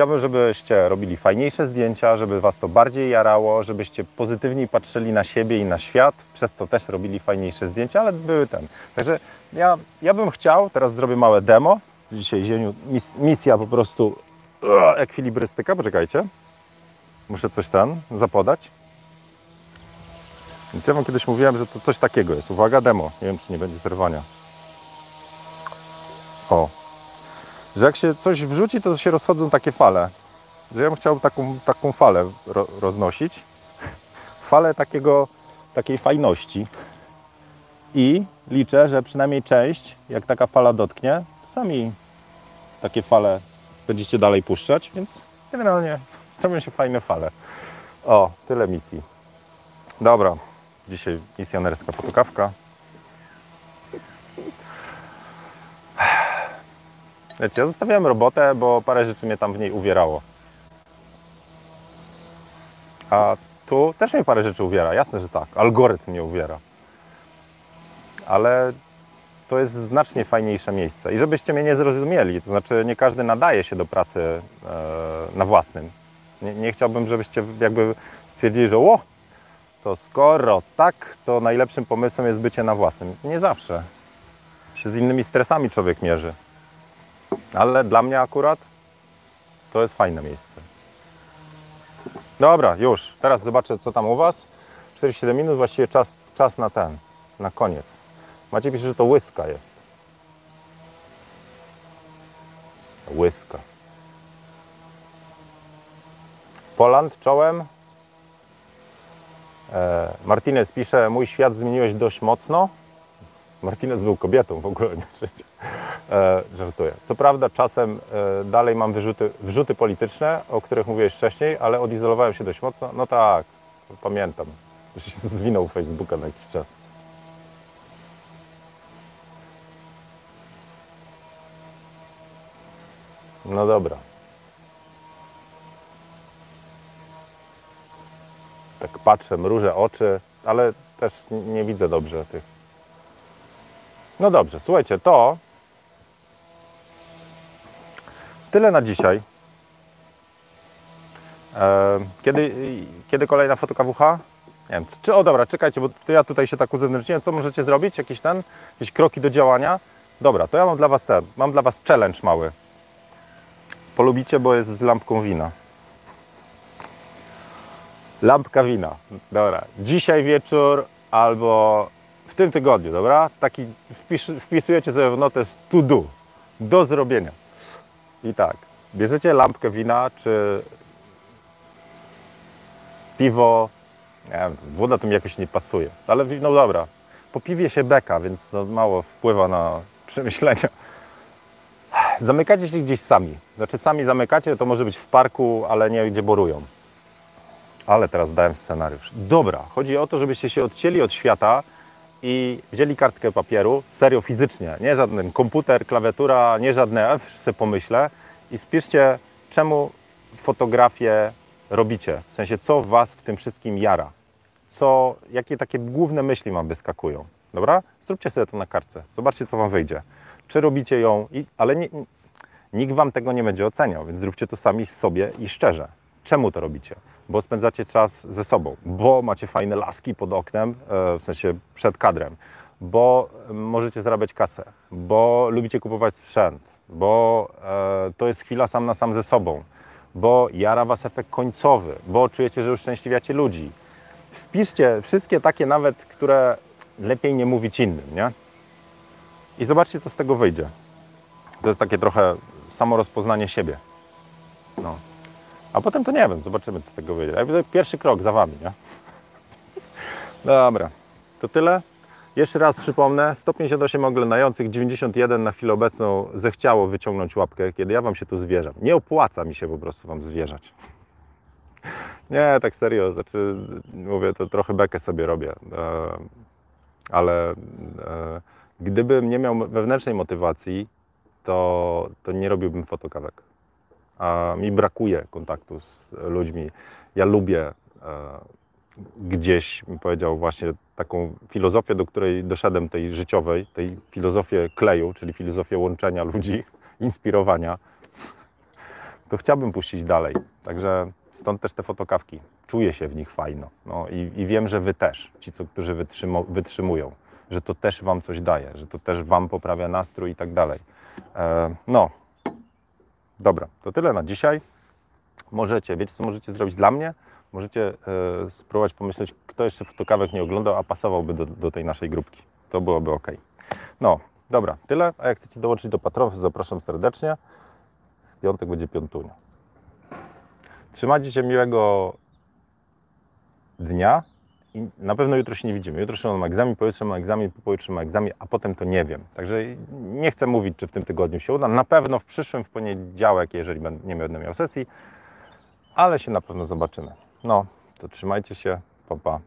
Chciałbym, żebyście robili fajniejsze zdjęcia, żeby Was to bardziej jarało, żebyście pozytywniej patrzyli na siebie i na świat, przez to też robili fajniejsze zdjęcia, ale były ten. Także ja, ja bym chciał, teraz zrobię małe demo. Dzisiaj zieniu, mis, misja po prostu ekwilibrystyka, poczekajcie. Muszę coś ten zapodać. Więc ja Wam kiedyś mówiłem, że to coś takiego jest. Uwaga, demo. Nie wiem, czy nie będzie zerwania. O, że jak się coś wrzuci, to się rozchodzą takie fale. Że ja bym chciał taką, taką falę ro, roznosić. Falę takiego, takiej fajności. I liczę, że przynajmniej część, jak taka fala dotknie, to sami takie fale będziecie dalej puszczać, więc generalnie zrobią się fajne fale. O, tyle misji. Dobra, dzisiaj misjonerska fotokawka. Ja zostawiałem robotę, bo parę rzeczy mnie tam w niej uwierało. A tu też mnie parę rzeczy uwiera, jasne, że tak. Algorytm mnie uwiera. Ale to jest znacznie fajniejsze miejsce. I żebyście mnie nie zrozumieli, to znaczy nie każdy nadaje się do pracy e, na własnym. Nie, nie, chciałbym, żebyście jakby stwierdzili, że o, to skoro tak, to najlepszym pomysłem jest bycie na własnym. Nie zawsze. Się z innymi stresami człowiek mierzy. Ale dla mnie akurat to jest fajne miejsce. Dobra, już. Teraz zobaczę, co tam u Was. 47 minut, właściwie czas, czas na ten, na koniec. Macie pisze, że to łyska jest. Łyska. Poland czołem. E, Martinez pisze, mój świat zmieniłeś dość mocno. Martinez był kobietą w ogóle, nie e, żartuję. Co prawda czasem e, dalej mam wyrzuty, wrzuty polityczne, o których mówiłeś wcześniej, ale odizolowałem się dość mocno. No tak, pamiętam. Już się zwinął Facebooka na jakiś czas. No dobra. Tak patrzę, mrużę oczy, ale też nie widzę dobrze tych no dobrze, słuchajcie, to tyle na dzisiaj. E, kiedy, kiedy kolejna fotokawucha? Nie wiem, czy, o dobra, czekajcie, bo ja tutaj się tak uzewnętrzniłem. Co możecie zrobić? Jakieś ten, jakieś kroki do działania? Dobra, to ja mam dla Was ten, mam dla Was challenge mały. Polubicie, bo jest z lampką wina. Lampka wina. Dobra, dzisiaj wieczór albo w tym tygodniu, dobra? Taki wpis, wpisujecie sobie w notę to do, do zrobienia. I tak, bierzecie lampkę wina, czy piwo, nie wiem, woda to mi jakoś nie pasuje, ale no dobra, po piwie się beka, więc no mało wpływa na przemyślenia. Zamykacie się gdzieś sami. Znaczy sami zamykacie, to może być w parku, ale nie gdzie borują. Ale teraz dałem scenariusz. Dobra, chodzi o to, żebyście się odcięli od świata, i wzięli kartkę papieru, serio fizycznie, nie żaden komputer, klawiatura, nie żadne, sobie pomyślę i spiszcie, czemu fotografię robicie, w sensie co Was w tym wszystkim jara, co, jakie takie główne myśli Wam wyskakują, dobra? Zróbcie sobie to na kartce, zobaczcie co Wam wyjdzie. Czy robicie ją, i, ale nie, nikt Wam tego nie będzie oceniał, więc zróbcie to sami sobie i szczerze. Czemu to robicie? Bo spędzacie czas ze sobą, bo macie fajne laski pod oknem, e, w sensie przed kadrem, bo możecie zarabiać kasę, bo lubicie kupować sprzęt, bo e, to jest chwila sam na sam ze sobą, bo jara Was efekt końcowy, bo czujecie, że uszczęśliwiacie ludzi. wpiszcie wszystkie takie nawet, które lepiej nie mówić innym, nie? I zobaczcie, co z tego wyjdzie. To jest takie trochę samorozpoznanie siebie. No. A potem to nie wiem, zobaczymy, co z tego wyjdzie. Pierwszy krok za Wami, nie? Dobra, to tyle. Jeszcze raz przypomnę, 158 oglądających, 91 na chwilę obecną zechciało wyciągnąć łapkę, kiedy ja Wam się tu zwierzam. Nie opłaca mi się po prostu Wam zwierzać. Nie, tak serio, znaczy mówię, to trochę bekę sobie robię, e, ale e, gdybym nie miał wewnętrznej motywacji, to, to nie robiłbym fotokawek. A mi brakuje kontaktu z ludźmi. Ja lubię e, gdzieś, powiedział, właśnie taką filozofię, do której doszedłem, tej życiowej, tej filozofię kleju, czyli filozofię łączenia ludzi, inspirowania, to chciałbym puścić dalej. Także stąd też te fotokawki. Czuję się w nich fajno. No i, i wiem, że Wy też, ci, co, którzy wytrzymują, że to też Wam coś daje, że to też Wam poprawia nastrój i tak dalej. E, no, dobra, to tyle na dzisiaj. Możecie, wiecie co możecie zrobić dla mnie? Możecie e, spróbować pomyśleć, kto jeszcze fotokawek nie oglądał, a pasowałby do, do tej naszej grupki. To byłoby ok. No, dobra, tyle. A jak chcecie dołączyć do patronów, zapraszam serdecznie. W piątek będzie piątunia. Trzymajcie się miłego dnia i na pewno jutro się nie widzimy. Jutro mam egzamin, pojutrze mam egzamin, pojutrze mam egzamin, a potem to nie wiem. Także nie chcę mówić, czy w tym tygodniu się uda. Na pewno w przyszłym, w poniedziałek, jeżeli nie będę miał sesji, ale się na pewno zobaczymy. No, to trzymajcie się, papa, hej.